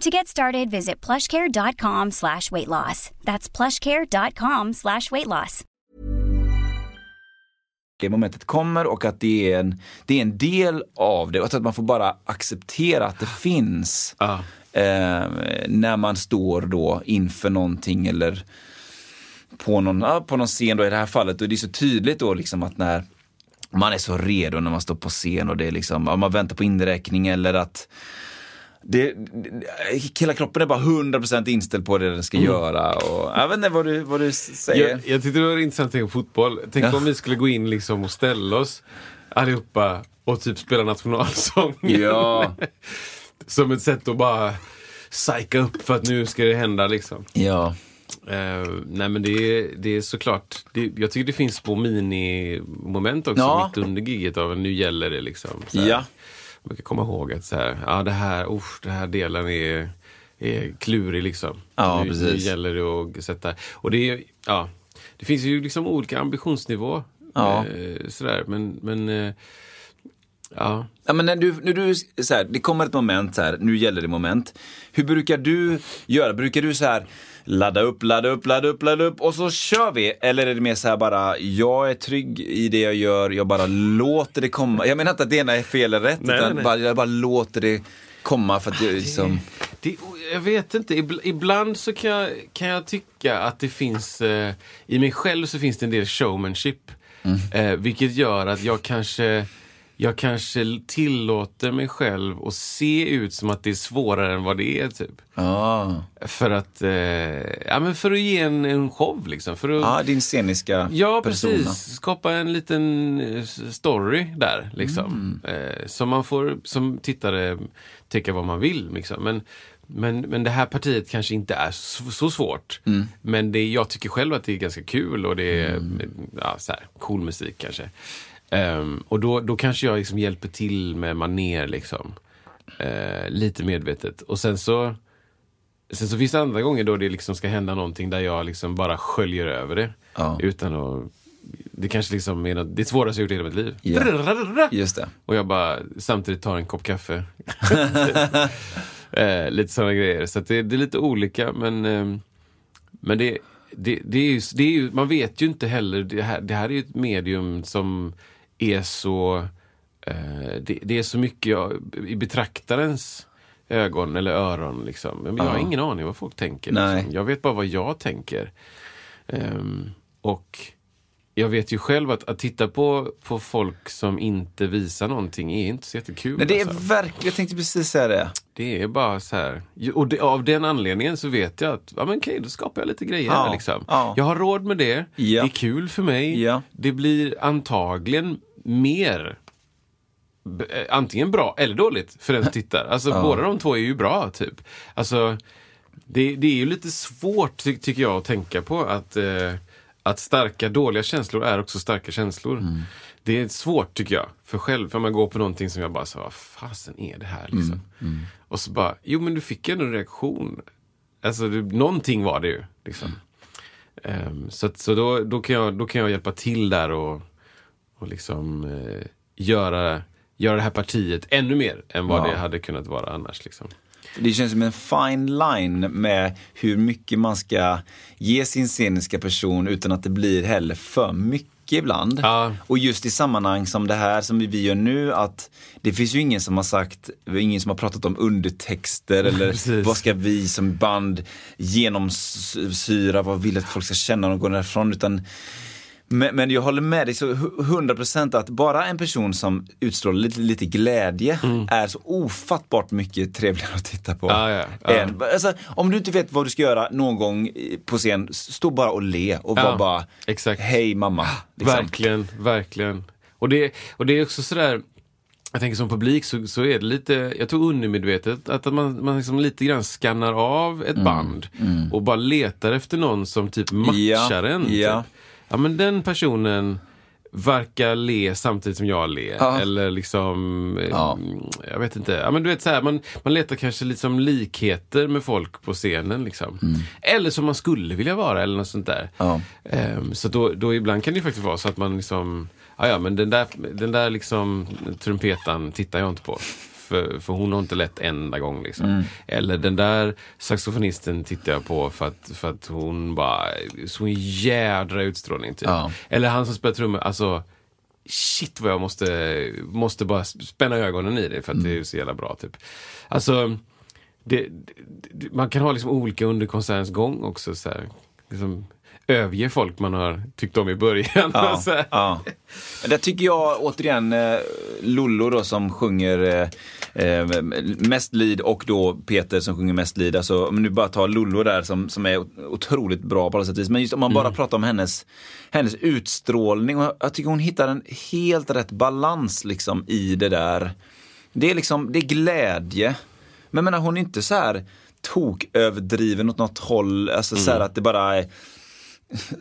D: To get started, visit plushcare.com slash weight loss. That's plushcare.com slash weight loss.
B: Det momentet kommer och att det är en, det är en del av det och att man får bara acceptera att det finns.
C: Ah.
B: Eh, när man står då inför någonting eller på någon, på någon scen då i det här fallet. Och det är så tydligt då liksom att när man är så redo när man står på scen och det är liksom, man väntar på inräkning eller att det, hela kroppen är bara 100% inställd på det den ska mm. göra. Och, jag vet inte vad du, vad du säger.
C: Jag, jag tyckte det var intressant att tänka fotboll. Tänk ja. om vi skulle gå in liksom och ställa oss allihopa och typ spela nationalsången.
B: Ja.
C: Som ett sätt att bara psyka upp för att nu ska det hända liksom.
B: Ja.
C: Uh, nej men det är, det är såklart, det, jag tycker det finns små minimoment också ja. mitt under giget av nu gäller det liksom.
B: Ja.
C: Man brukar komma ihåg att så här, ja det här, usch, det här delen är, är klurig liksom.
B: Ja,
C: nu,
B: precis.
C: nu gäller det att sätta, och det är, ja, det finns ju liksom olika ambitionsnivå.
B: Ja.
C: Eh, sådär, men, men eh, Ja.
B: ja men när du, när du så här, det kommer ett moment så här, nu gäller det moment. Hur brukar du göra? Brukar du så här ladda upp, ladda upp, ladda upp, ladda upp och så kör vi? Eller är det mer så här bara, jag är trygg i det jag gör, jag bara låter det komma. Jag menar inte att det ena är fel eller rätt,
C: Nej,
B: utan
C: nej.
B: Bara, jag bara låter det komma för att det liksom...
C: Det, jag vet inte, Ibl- ibland så kan jag, kan jag tycka att det finns, eh, i mig själv så finns det en del showmanship. Eh, vilket gör att jag kanske, jag kanske tillåter mig själv att se ut som att det är svårare än vad det är. typ.
B: Ah.
C: För att, eh, ja, men för att ge en, en show liksom. För att,
B: Ja, din sceniska
C: Ja,
B: persona.
C: precis. Skapa en liten eh, story där, liksom. Eh, som man får som tittare tycka vad man vill. Liksom. Men, men, men det här partiet kanske inte är så, så svårt. Men det, jag tycker själv att det är ganska kul och det är ja, så här, cool musik kanske. Ehm, och då, då kanske jag liksom hjälper till med maner liksom. Eh, lite medvetet. Och sen så Sen så finns det andra gånger då det liksom ska hända någonting där jag liksom bara sköljer över det.
B: Ja.
C: Utan att... Det kanske liksom är något, det svåraste jag gjort i hela mitt liv.
B: Ja. Just det.
C: Och jag bara samtidigt tar en kopp kaffe. eh, lite sådana grejer. Så det, det är lite olika men, eh, men det, det, det, är ju, det är ju, man vet ju inte heller. Det här, det här är ju ett medium som är så... Eh, det, det är så mycket jag, i betraktarens ögon eller öron. Liksom. Men jag har ingen aning vad folk tänker. Liksom. Jag vet bara vad jag tänker. Ehm, och jag vet ju själv att, att titta på, på folk som inte visar någonting är inte så jättekul.
B: Nej, det är
C: alltså.
B: verkligen, jag tänkte precis säga det.
C: Det är bara så här. Och det, av den anledningen så vet jag att, ja men okej, då skapar jag lite grejer
B: Ja,
C: här liksom.
B: ja.
C: Jag har råd med det.
B: Ja.
C: Det är kul för mig. Det blir antagligen mer eh, antingen bra eller dåligt för den som tittar. Alltså båda de två är ju bra typ. Alltså det, det är ju lite svårt ty, tycker jag att tänka på att, eh, att starka dåliga känslor är också starka känslor. Det är svårt tycker jag. För själv, för man går på någonting som jag bara så vad fasen är det här liksom? Och så bara, jo men du fick ändå en reaktion. Alltså det, någonting var det ju. Liksom. Ehm, så så då, då, kan jag, då kan jag hjälpa till där och, och liksom eh, göra, göra det här partiet ännu mer än vad
B: Ja.
C: det hade kunnat vara annars. Liksom.
B: Det känns som en fine line med hur mycket man ska ge sin sceniska person utan att det blir heller för mycket. ibland.
C: Ja.
B: Och just i sammanhang som det här som vi gör nu att det finns ju ingen som har sagt, ingen som har pratat om undertexter eller vad ska vi som band genomsyra, vad vill att folk ska känna när de går därifrån. Utan, men, men jag håller med dig så hu- 100% att bara en person som utstrålar lite, lite glädje är så ofattbart mycket trevligare att titta på.
C: Mm. Ja.
B: Än, alltså, om du inte vet vad du ska göra någon gång på scen, stå bara och le och
C: Ja,
B: var bara
C: exakt.
B: Hej mamma. liksom.
C: Verkligen, verkligen. Och det, och det är också sådär, jag tänker som publik så, så är det lite, jag tror undermedvetet, att man, man liksom lite grann skannar av
B: Mm.
C: ett band och bara letar efter någon som typ matchar en.
B: ja.
C: Typ. ja men den personen verkar le samtidigt som jag ler.
B: Ja.
C: Eller liksom, eh,
B: Ja.
C: jag vet inte. Ja, men du vet, så här, man, man letar kanske liksom likheter med folk på scenen. Liksom. Eller som man skulle vilja vara eller något sånt där.
B: Mm. Ja.
C: Ehm, så då, då ibland kan det ju faktiskt vara så att man liksom, ja ja men den där, den där liksom trumpetan tittar jag inte på. För, för hon har inte lett en enda gång. Liksom.
B: Mm.
C: Eller den där saxofonisten tittar jag på för att, för att hon bara, så en jädra utstrålning typ.
B: Ja.
C: Eller han som spelar trummor, alltså shit vad jag måste, måste bara spänna ögonen i det för att det är så jävla bra typ. Alltså, det, det, man kan ha liksom olika under konsertens gång också. Så här, liksom, överge folk man har tyckt om i början.
B: Ja,
C: så
B: ja. Där tycker jag återigen eh, Lollo då som sjunger eh, eh, mest lead och då Peter som sjunger mest lead. Alltså, om nu bara tar Lollo där som, som är otroligt bra på alla sätt och vis. Men just om man bara pratar om hennes, hennes utstrålning. Och jag tycker hon hittar en helt rätt balans liksom i det där. Det är liksom, det är glädje. Men jag menar hon är inte så här tok-överdriven åt något håll. Alltså så här att det bara är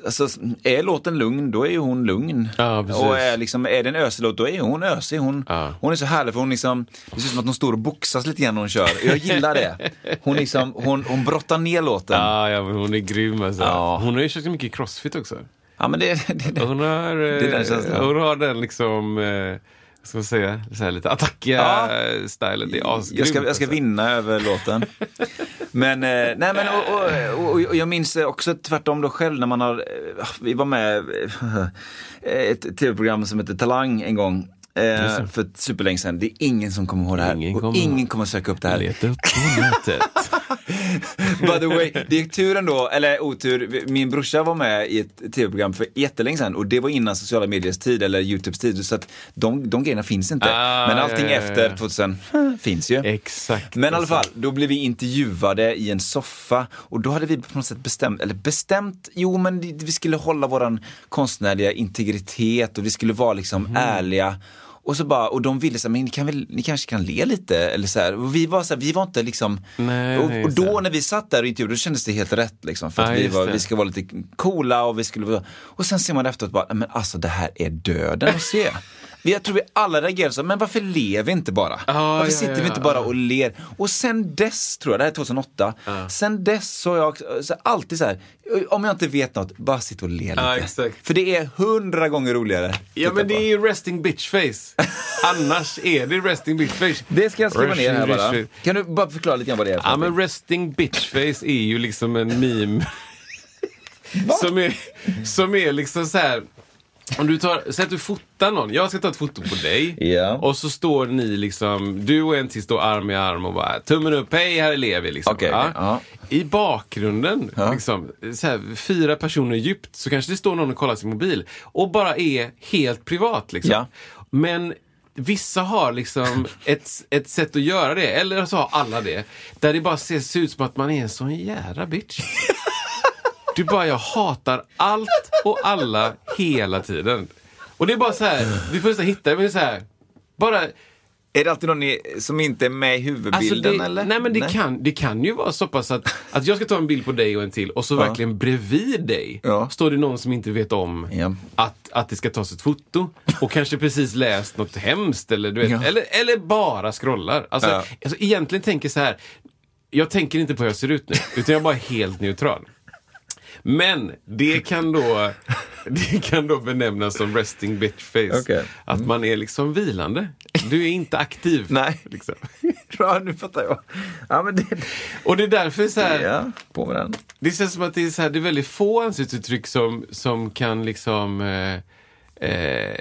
B: Alltså, är låten lugn, då är ju hon lugn.
C: Ja,
B: och är, liksom, är det en ösig låt, då är hon ösig. Hon,
C: Ja.
B: hon är så härlig för hon liksom, det ser ut som att hon står och boxas lite grann när hon kör. Jag gillar det. Hon, liksom, hon, hon brottar ner låten. Ja,
C: Ja, ja, men hon är grym alltså.
B: Ja.
C: Hon har ju kört så mycket crossfit också.
B: men det, det, det.
C: Hon har,
B: är den
C: eh,
B: känslan.
C: hon har den liksom, eh, ska säga, så här lite attackiga
B: Ja.
C: stilen. Det är asgrymt.
B: Jag ska, jag ska
C: alltså.
B: vinna över låten. Men, eh, nej men och, och, och, och jag minns också tvärtom då själv när man har, eh, vi var med eh, ett tv-program som heter Talang en gång. Eh, för superlänge sedan. Det är ingen som kommer ihåg det här.
C: Ingen
B: och
C: kommer
B: ingen
C: ihåg.
B: kommer söka upp det här.
C: Leta upp på nätet.
B: By the way, det gick turen då, eller otur, min brorsa var med i ett tv-program för jättelänge sedan och det var innan sociala mediers tid eller Youtubes tid. Så att de, de grejerna finns inte.
C: Ah,
B: Men allting
C: ja, ja,
B: efter
C: ja.
B: 2000 finns ju.
C: Exakt.
B: Men i alla
C: alltså.
B: fall, då blev vi intervjuade i en soffa och då hade vi på något sätt bestämt, eller bestämt, jo men vi skulle hålla våran konstnärliga integritet och vi skulle vara liksom
C: Mhm.
B: ärliga. Och så bara, och de ville så här, men ni, kan väl, ni kanske kan le lite eller så här. Och vi var så här, vi var inte liksom,
C: Nej,
B: och, och då när vi satt där och intervjuade, då kändes det helt rätt liksom. För att
C: Ja,
B: vi, var, vi ska vara lite coola och vi skulle vara, och sen ser man efteråt bara, men alltså det här är döden att se. Jag tror vi alla reagerar så, men varför ler vi inte bara?
C: Ja,
B: varför
C: ja,
B: sitter
C: ja,
B: vi inte bara och ler? Och sen dess, tror jag, det här är 2008, sen dess så har jag så alltid så här, om jag inte vet något, bara sitta och le lite. För det är hundra gånger roligare.
C: Ja men det
B: på.
C: är ju resting bitch face. Annars är det resting bitch face.
B: Det ska jag skriva ner här bara. Kan du bara förklara lite grann vad det är för
C: Ja men resting bitch face är ju liksom en meme. som, är, som är liksom så här. Om du tar, säg att du fotar någon. Jag ska ta ett foto på dig.
B: Ja.
C: Och så står ni liksom, du och en till står arm i arm och bara tummen upp, hej här är Levi. Liksom.
B: Okej, ja.
C: I bakgrunden,
B: Ja.
C: liksom, så här, fyra personer djupt, så kanske det står någon och kollar sin mobil. Och bara är helt privat. Liksom.
B: Ja.
C: Men vissa har liksom ett, ett sätt att göra det, eller så har alla det, där det bara ser, ser ut som att man är en sån jävla bitch. Du bara, jag hatar allt och alla hela tiden. Och det är bara så här, du får nästan hitta, men det är så här, bara
B: Är det alltid någon som inte är med i huvudbilden
C: Alltså det,
B: eller?
C: Nej men det, Kan, det kan ju vara så pass att, att jag ska ta en bild på dig och en till och så verkligen bredvid dig
B: Ja.
C: står det någon som inte vet om
B: Ja.
C: att, att det ska tas ett foto och kanske precis läst något hemskt eller, du vet,
B: Ja.
C: eller, eller bara scrollar. Alltså,
B: Ja.
C: alltså egentligen tänker så här, jag tänker inte på hur jag ser ut nu, utan jag är bara helt neutral. Men det kan då, det kan då benämnas som resting bitch face.
B: Okej.
C: Att man är liksom vilande. Du är inte aktiv.
B: Nej.
C: Liksom.
B: Ja, nu fattar jag. Ja, men det...
C: Och det är därför så här,
B: Ja, på den.
C: det känns som att det är, så här, det är väldigt få ansiktsuttryck som, som kan liksom eh, Eh,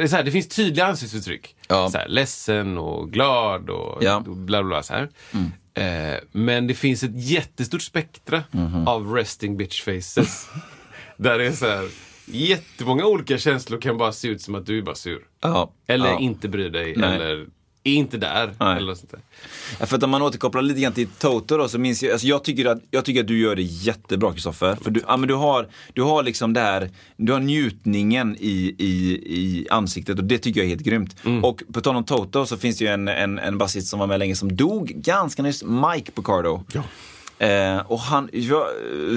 C: eh, så här, det finns tydliga ansiktsuttryck.
B: Ja.
C: Så här, ledsen och glad och
B: Ja. Mm.
C: bla bla. Så här. Eh, men det finns ett jättestort spektra
B: Mhm.
C: av resting bitch faces. där det är så här, jättemånga olika känslor kan bara se ut som att du är bara sur.
B: Ja.
C: Eller inte bryr dig,
B: Nej.
C: eller är inte där.
B: Nej.
C: Eller sånt där.
B: Ja, för att om man återkopplar lite grann till Toto då, så minns jag, alltså jag tycker att, jag tycker att du gör det jättebra Kristoffer. För du, ja, men du, har, du har liksom det här, du har njutningen i, i, i ansiktet och det tycker jag är helt grymt. Och på tal om Toto så finns det ju en, en, en basist som var med länge som dog ganska nyss, Mike Picardo.
C: Ja.
B: Eh, och han, jag,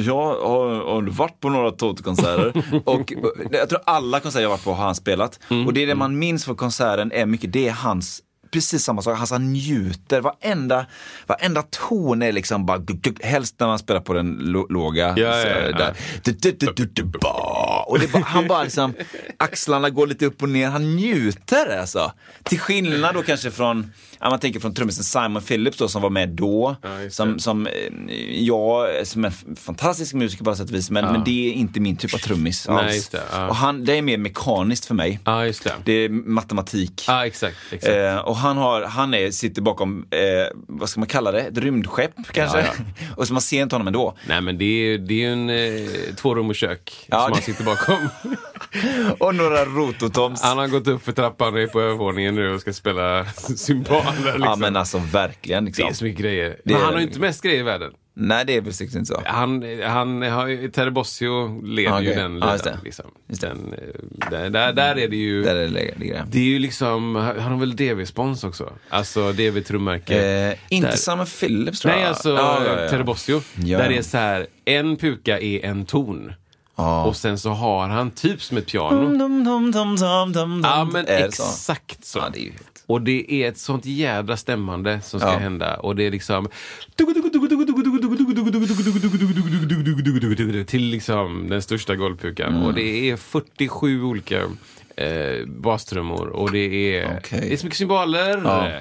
B: jag har, har varit på några Toto-konserter och jag tror alla konserter jag varit på har han spelat. Och det är det man minns från konserten är mycket, det är hans Precis samma sak, alltså han njuter. Varenda, varenda ton är liksom bara, helst när man spelar på den låga.
C: Ja,
B: så,
C: ja, ja.
B: Och bara, han bara liksom, axlarna går lite upp och ner, han njuter alltså. Till skillnad då kanske från, man tänker från trummisen Simon Phillips då som var med då. Som, som eh, jag, som en fantastisk musiker på alla sätt och vis, men, men det är inte min typ av trummis
C: Nej,
B: alls.
C: ja.
B: Och han, det är mer mekaniskt för mig.
C: Det.
B: Det är matematik.
C: Exakt. exakt.
B: Eh, och han, har, han är, sitter bakom, eh, vad ska man kalla det, ett rymdskepp kanske?
C: Ja,
B: och så man ser inte honom ändå.
C: Nej men det är, det är ju en eh, två rum och kök
B: Ja,
C: som
B: det-
C: han sitter bakom.
B: Och några rototoms.
C: Han har gått upp för trappan och är på övervåningen nu och ska spela cymbaler. Liksom.
B: Ja men alltså verkligen.
C: det
B: Liksom.
C: är så mycket grejer.
B: Det
C: Men han har
B: det.
C: ju inte mest grejer i världen.
B: Nej det är väl inte så.
C: Han, han har ju, Terry Bossio leder ju
B: Okej.
C: den
B: Ja, just
C: ligan.
B: det.
C: Liksom. Den, eh, där, där, där är det ju...
B: Där är det ligger det.
C: Är ju liksom, han har väl DV-spons också? Alltså DV-trummärke.
B: Eh, inte
C: Där-
B: Simon Phillips tror
C: Nej,
B: jag.
C: alltså
B: Ja, ja, ja.
C: Terry Bossio.
B: Ja.
C: Där det är så här, en puka är en ton.
B: Ja.
C: Och sen så har han typ som ett piano.
B: Dum, dum, dum, dum, dum, dum.
C: Ja, men
B: så?
C: exakt så.
B: Ja, det är ju.
C: Och det är ett sånt jädra stämmande som ska hända. Och det är liksom... Till liksom den största golvpukan.
B: Mm.
C: Och det är 47 olika eh, bastrummor. Och det är,
B: Okej.
C: det är så mycket symboler.
B: Ja.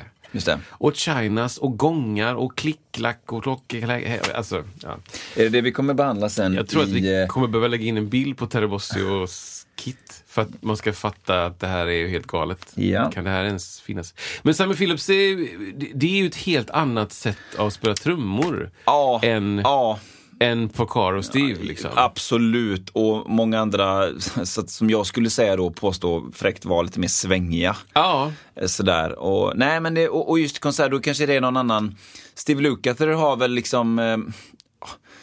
C: Och chinas och gångar och klick-klack och klockor. Alltså, ja.
B: Är det det vi kommer behandla sen
C: Jag tror att
B: i...
C: vi
B: eh,
C: kommer behöva lägga in en bild på Terebossios kit för att man ska fatta att det här är ju helt galet.
B: Ja.
C: Kan det här ens finnas? Men Simon Phillips, det är, det- är ju ett helt annat sätt att spela trummor
B: Ja,
C: än,
B: ja.
C: än Pocaro och Steve. Liksom.
B: Absolut, och många andra så att, som jag skulle säga då påstå fräckt var lite mer svängiga.
C: Ja,
B: Eh, Sådär. Och, nej, men det, och, och just konsert, då kanske det är någon annan. Steve Lukather har väl liksom eh,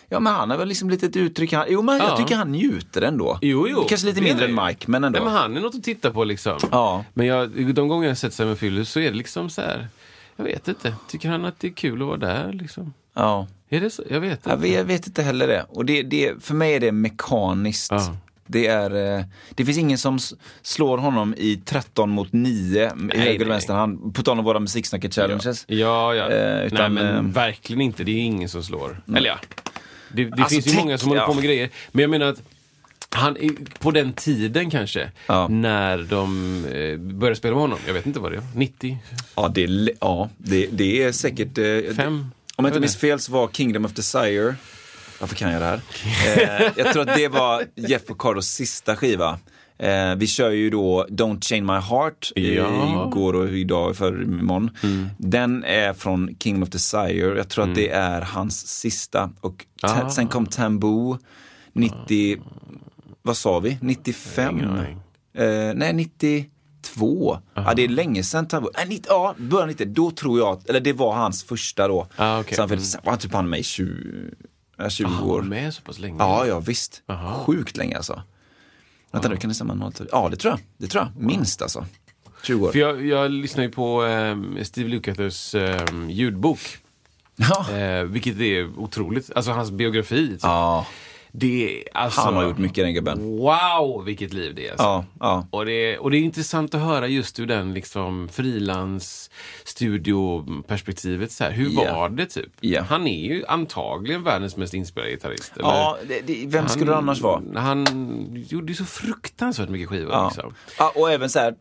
B: Ja men han har väl liksom lite ett uttryck, han, jo men
C: Ja.
B: jag tycker han njuter ändå.
C: Jo, jo.
B: Kanske lite
C: är
B: mindre än Mike, men ändå.
C: Nej, men han är något att titta på liksom.
B: Ja.
C: Men jag, de gånger jag sett Simon Phillips så är det liksom så här. Jag vet inte. Tycker han att det är kul att vara där liksom?
B: ja.
C: Är det så? Jag vet inte.
B: Jag vet, jag vet inte heller det. Och det, det, för mig är det mekaniskt.
C: Ja.
B: Det, är, eh, det finns ingen som slår honom i 13 mot 9 i höger
C: nej.
B: och vänster hand. På tal om våra musiksnacket-challenges.
C: Ja, ja.
B: Eh, utan,
C: Nej, men
B: eh,
C: verkligen inte. Det är ingen som slår. Eller ja, det, det
B: Alltså,
C: finns ju
B: tänk-
C: många som håller på med grejer. Men jag menar att han, på den tiden kanske,
B: Ja.
C: när de eh, började spela med honom, jag vet inte vad det är, 90?
B: Ja, det är, ja, det, det är säkert... Eh,
C: Fem?
B: Om jag inte minns fel så var Kingdom of Desire, varför kan jag det här? Eh, jag tror att det var Jeff Porcados sista skiva. Eh, vi kör ju då Don't Chain My Heart eh,
C: Ja.
B: igår och idag för imorgon. Den är från Kingdom of Desire. Jag tror att det är hans sista. Och
C: Ah.
B: sen kom Tamboo 90, vad sa vi? 95?
C: Ingen aning.
B: Eh, nej, 92. Ja, det är länge sedan. Nej, 90, ja, början 90. Då tror jag, att- eller det var hans första då.
C: Ah.
B: Så han, sen var han typ han med i 20, ja, 20
C: Han
B: år.
C: var med så pass länge?
B: Ja, ja visst.
C: Aha.
B: Sjukt länge alltså. Vänta nu, kan det stämma? 0, Ja, det tror jag. Det tror jag. Minst alltså. 20 år.
C: För jag, jag lyssnar ju på eh, Steve Lukathers eh, ljudbok.
B: Ja.
C: Eh, vilket är otroligt. Alltså hans biografi. Typ.
B: ja,
C: Det alltså,
B: han har gjort mycket den gubben.
C: Wow, vilket liv det är. Alltså.
B: Ja, ja.
C: Och, det är, och det är intressant att höra just ur den liksom frilans studioperspektivet. Så här. Hur
B: Ja.
C: var det typ?
B: Ja.
C: Han är ju antagligen världens mest inspelade gitarrist. eller?
B: ja det, det, vem skulle det annars vara?
C: Han gjorde ju så fruktansvärt mycket skivor.
B: Ja.
C: Liksom.
B: ja, och även så här.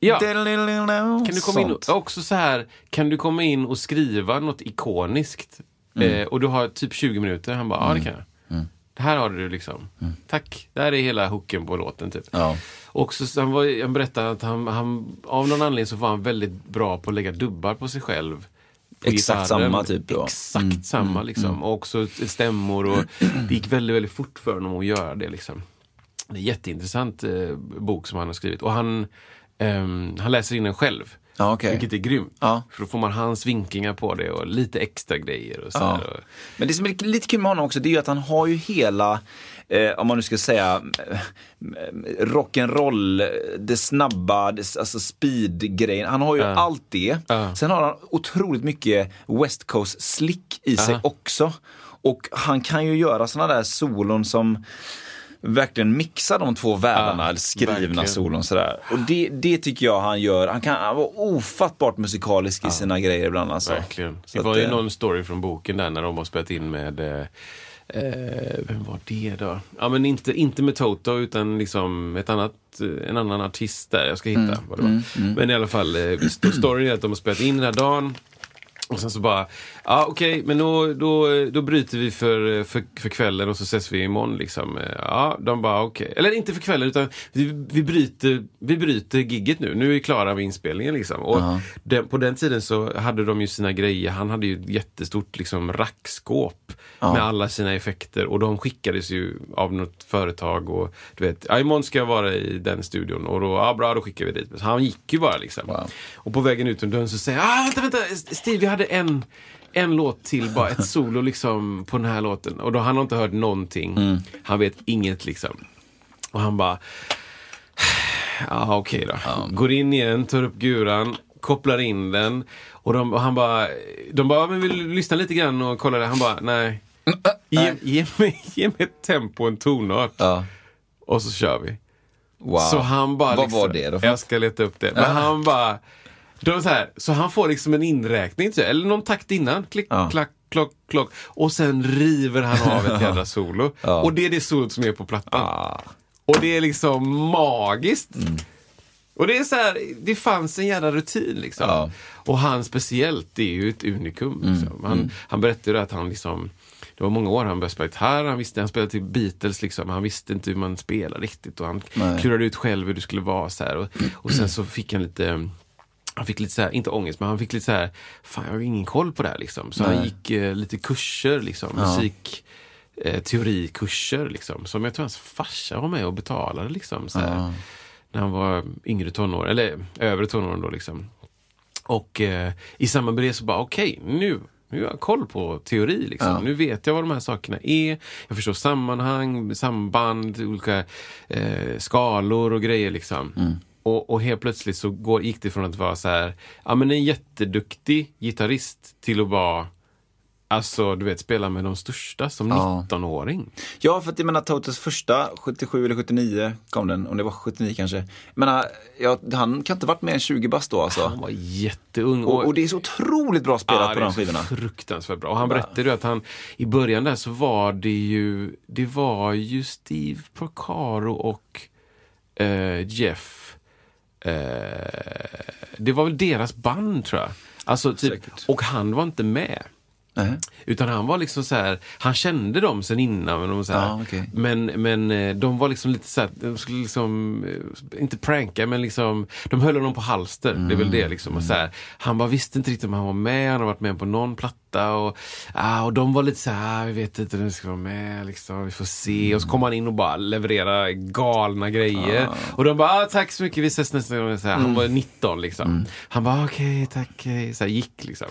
C: Ja.
B: Kan
C: du komma in och, också så här, kan du komma in och skriva något ikoniskt?
B: Mm.
C: Eh, och du har typ 20 minuter. Han bara, ja det kan jag. Här har du liksom. Tack. Det här är hela hooken på låten typ.
B: Ja.
C: Och så, han, var, han berättade att han, han, av någon anledning så var han väldigt bra på att lägga dubbar på sig själv. på
B: Exakt
C: gitarren.
B: samma typ då.
C: Exakt samma liksom. Och också stämmor och det gick väldigt, väldigt fort för honom att göra det liksom. Det är en jätteintressant eh, bok som han har skrivit. Och han, ehm, han läser in den själv.
B: Ja, okej.
C: Vilket är grymt.
B: Ja.
C: För då får man hans vinklingar på det och lite extra grejer. Och så
B: Ja. Men det som är lite kul med honom också, det är ju att han har ju hela, eh, om man nu ska säga, eh, rock'n'roll, det snabba, det, alltså speed-grejen. Han har ju
C: Ja.
B: allt det.
C: Ja.
B: Sen har han otroligt mycket West Coast slick i sig
C: Ja.
B: också. Och han kan ju göra såna där solon som verkligen mixar de två världarna,
C: Ja,
B: skrivna
C: verkligen.
B: solon sådär. Och det, det tycker jag han gör. Han kan han var ofattbart musikalisk i sina grejer ibland alltså.
C: Verkligen.
B: Så
C: det var
B: att,
C: ju någon story från boken där när de har spelat in med eh, eh, vem var det då? Ja men inte, inte med Toto utan liksom ett annat, eh, en annan artist där. Jag ska hitta
B: Mm,
C: vad det var. Men i alla fall, eh, st- storyn är att de har spelat in den här dagen. Och sen så bara, ja okej, men då, då, då bryter vi för, för, för kvällen och så ses vi imorgon liksom. Ja, de bara okej. Eller inte för kvällen utan vi, vi, bryter, vi bryter gigget nu. Nu är vi klara med inspelningen liksom. Och den, på den tiden så hade de ju sina grejer. Han hade ju ett jättestort liksom rackskåp med alla sina effekter. Och de skickades ju av något företag och du vet, ja, imorgon ska jag vara i den studion. Och då, ja bra, då skickar vi dit. Så han gick ju bara liksom.
B: Wow.
C: Och på vägen ut ur dörren så säger jag, ah, vänta, vänta, Steve, vi hade en, en låt till, bara ett solo liksom på den här låten. Och då han har inte hört någonting. Han vet inget liksom. Och han bara, ja okej då. Går in igen, tar upp guran, kopplar in den. Och, de, och han bara, de bara, men vill lyssna lite grann och kolla det? Han bara, nej. Ge, ge, mig, ge mig ett tempo en tonart.
B: Ja.
C: Och så kör vi.
B: Wow.
C: Så han bara...
B: Vad
C: liksom,
B: var det då?
C: Jag ska leta upp det. Men han bara... Då så, här, så han får liksom en inräkning, typ, eller någon takt innan. Klick,
B: Ja.
C: klack, klock, klock. Och sen river han av ett jävla solo.
B: Ja.
C: Och det är det solot som är på plattan.
B: Ah.
C: Och det är liksom magiskt.
B: Mm.
C: Och det är så här, det fanns en jävla rutin liksom.
B: Ja.
C: Och han speciellt, det är ju ett unikum. Liksom. Han, han berättade att han liksom det var många år han började spela gitarr, han, visste, han spelade till Beatles liksom, han visste inte hur man spelar riktigt och han
B: Nej.
C: klurade ut själv hur det skulle vara så här. Och, och sen så fick han lite han fick lite så här, inte ångest, men han fick lite så här, fan jag har ingen koll på det här liksom. Så han
B: Nej.
C: gick eh, lite kurser liksom, musik, eh, teorikurser liksom. Som jag tror hans farsa var med och betalade liksom. Så här, När han var yngre tonår, eller övre tonåren då liksom. Och eh, i samband med det så bara, okej, nu, nu har jag koll på teori. Liksom.
B: Ja.
C: Nu vet jag vad de här sakerna är. Jag förstår sammanhang, samband, olika eh, skalor och grejer. Liksom. Och, och helt plötsligt så går, gick det från att vara så här, ja men en jätteduktig gitarrist till att vara Alltså, du vet, spela med de största som
B: Ja.
C: 19-åring.
B: Ja, för att jag menar Totos första, 77 eller 79 kom den, om det var 79 kanske. Jag menar, ja, han kan inte varit mer än 20 bast då alltså.
C: Han var jätteung.
B: Och, och det är så otroligt bra spelat
C: Ja,
B: på
C: det
B: de
C: är så
B: skivorna.
C: Fruktansvärt bra. Och han berättade ju att han, i början där så var det ju, det var ju Steve Porcaro och eh, Jeff. Eh, det var väl deras band tror jag. Alltså, typ, och han var inte med.
B: Nej.
C: Utan han var liksom så här, han kände dem sen innan. Men, de var så här,
B: Ja, okej.
C: men, men eh, de var liksom lite så här, de skulle liksom, eh, inte pranka men liksom, de höll honom på halster. Det är väl det liksom. Och så här, han bara visste inte riktigt om han var med, han har varit med på någon platta. Och, ah, och de var lite så här, ah, vi vet inte om vi ska vara med, liksom, vi får se. Och så kom han in och bara levererade galna grejer. Och de bara, ah, tack så mycket, vi ses nästa gång. Så här, Han var 19 liksom. Han bara, okej, tack, okej. Så gick liksom.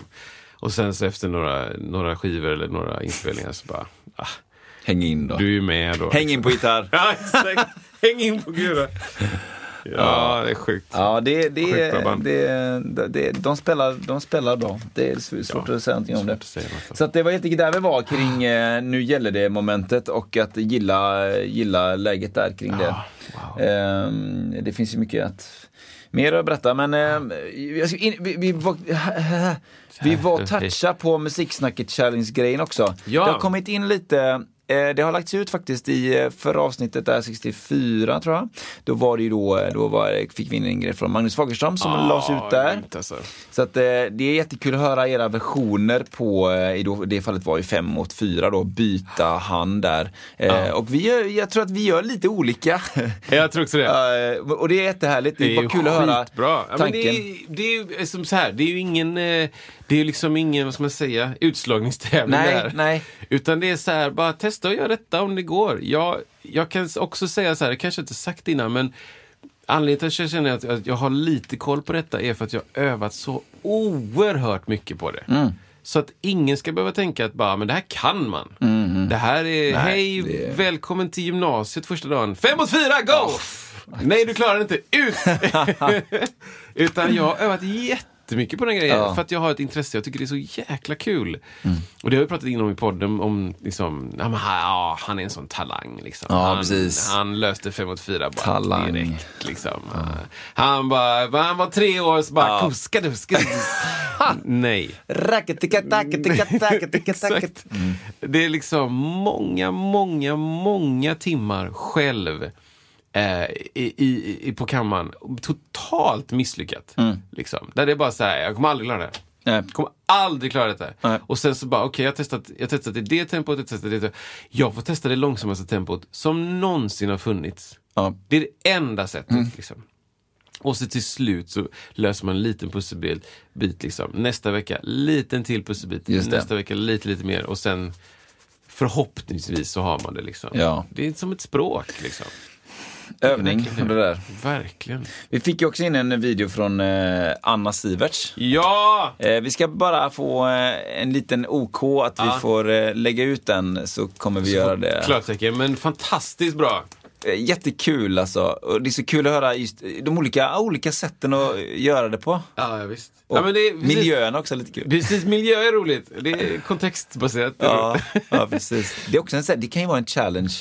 C: Och sen så efter några, några skivor eller några inspelningar så bara, ah,
B: Häng in då.
C: du är ju med då.
B: Häng in på gitarr.
C: Ja, exakt. Häng in på Gura. Ja, det är sjukt.
B: Ja, det, det,
C: Sjukt bra
B: det, det, det, de, spelar, de spelar bra. Det är svårt att säga någonting om det. Så att det var helt enkelt där vi var kring eh, nu gäller det momentet och att gilla, gilla läget där kring det.
C: wow.
B: Ehm, det finns ju mycket att mer att berätta men ska in, vi, vi var, vi var toucha på musiksnacket challenge grejen också.
C: Ja.
B: Det har kommit in lite eh, det har lagts ut faktiskt i eh, förra avsnittet, där 64 tror jag. Då var det ju då, eh, då var, fick vi in en grej från Magnus Fagerström som
C: Ah,
B: lades ut där.
C: alltså.
B: Så att, eh, det är jättekul att höra era versioner på, eh, i då, det fallet var ju fem mot fyra då, byta hand där. Eh, Och vi gör, jag tror att vi gör lite olika.
C: Jag tror också det.
B: Eh, och det är jättehärligt, det
C: Det är
B: bara kul att höra
C: skitbra. Ja,
B: tanken.
C: det, är, det är som så här, det är ju ingen, eh, det är liksom ingen, vad ska man säga, utslagningstävling
B: Nej,
C: där.
B: nej.
C: Utan det är så här, bara testa och göra detta om det går. Jag, jag kan också säga så här, det kanske inte sagt innan, men anledningen till att jag känner att, jag har lite koll på detta är för att jag har övat så oerhört mycket på det.
B: Mm.
C: Så att ingen ska behöva tänka att bara, men det här kan man. Det här är,
B: Mm, Nej,
C: hej,
B: det-
C: välkommen till gymnasiet första dagen. Fem mot fyra, go! Nej, du klarar det inte. Ut! Utan jag har övat jättemycket på den grejen.
B: Ja. Mm.
C: För att jag har ett intresse. Jag tycker det är så jäkla kul. Och det har vi pratat inom i podden om, liksom, ja, men, ja, han är en sån talang. Liksom.
B: Ja,
C: han,
B: precis.
C: han löste fem mot fyra bara
B: Talang.
C: direkt. Liksom. Han, bara, han var tre år, så bara,
B: Ja.
C: kuska du. Nej. Exakt. Det är liksom många, många, många timmar själv eh, i, i, på kammaren. Totalt misslyckat. Liksom. Där det är bara så här, jag kommer aldrig klara det.
B: Nej.
C: Jag kommer aldrig klara detta.
B: Nej.
C: Och sen så bara, okej jag har testat, jag testat i det tempot, jag testat i det tempot. Jag får testa det långsammaste tempot som någonsin har funnits.
B: Ja.
C: Det är det enda sättet. Liksom. Och så till slut så löser man en liten pusselbit. Bit, liksom. Nästa vecka, liten till pusselbit. Nästa vecka lite, lite mer. Och sen förhoppningsvis så har man det. Liksom.
B: Ja.
C: Det är som ett språk. Liksom.
B: Övning det där.
C: Verkligen.
B: Vi fick ju också in en video från eh, Anna Siverts.
C: Ja!
B: Eh, vi ska bara få eh, en liten OK att vi
C: Ja.
B: får eh, lägga ut den så kommer vi göra det.
C: Klartecken, men fantastiskt bra.
B: Jättekul alltså. Och det är så kul att höra just de olika, olika sätten att göra det på.
C: Ja, ja visst.
B: Och
C: ja, men det är, precis,
B: miljön också är lite kul.
C: Precis, miljö är roligt. Det är kontextbaserat. Det är
B: Ja, ja, precis. Det, är också en, det kan ju vara en challenge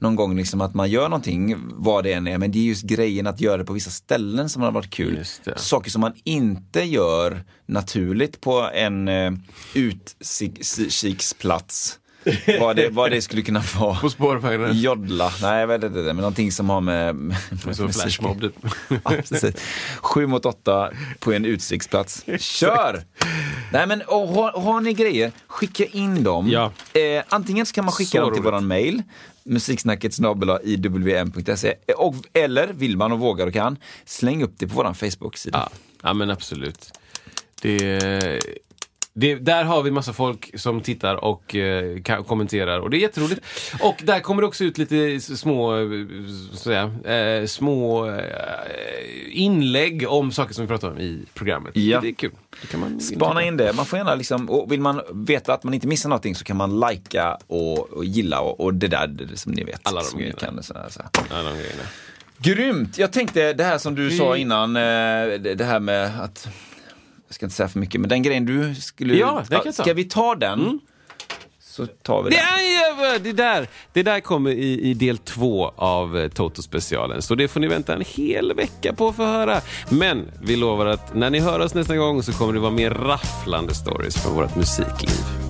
B: någon gång liksom att man gör någonting, vad det än är, men det är just grejen att göra det på vissa ställen som har varit kul. Saker som man inte gör naturligt på en uh, utkiksplats. Vad, det, vad det skulle kunna vara.
C: På spårvagnen.
B: Joddla, nej jag vet inte, men någonting som har med, med musik-
C: flashmob. typ.
B: Ja. Sju mot åtta på en utsiktsplats. Kör! Nej men och, har, har ni grejer, skicka in dem.
C: Ja.
B: Eh, antingen så kan man skicka
C: Så
B: dem till våran mail, musiksnacket iwm.se, och, eller vill man och vågar och kan, släng upp det på våran Facebook-sida.
C: Ja, ja men absolut. Det, det, där har vi massa folk som tittar och eh, kommenterar och det är jätteroligt. Och där kommer det också ut lite små, eh, säga, eh, små eh, inlägg om saker som vi pratar om i programmet.
B: Ja.
C: Det är kul. Det kan man
B: Spana in det, man får gärna liksom, och vill man veta att man inte missar någonting så kan man likea och, och gilla och, och det där som ni vet.
C: Alla de grejerna.
B: kan, sådär, så.
C: Ja, de grejerna.
B: Grymt! Jag tänkte det här som du sa innan, eh, det här med att, jag ska inte säga för mycket, men den grejen du skulle,
C: Ja, den kan jag ta.
B: ska vi ta den? Så tar vi
C: Det,
B: den.
C: är, det, där, det där kommer i, i del två av eh, Toto-specialen. Så det får ni vänta en hel vecka på att få höra. Men vi lovar att när ni hör oss nästa gång så kommer det vara mer rafflande stories från vårt musikliv.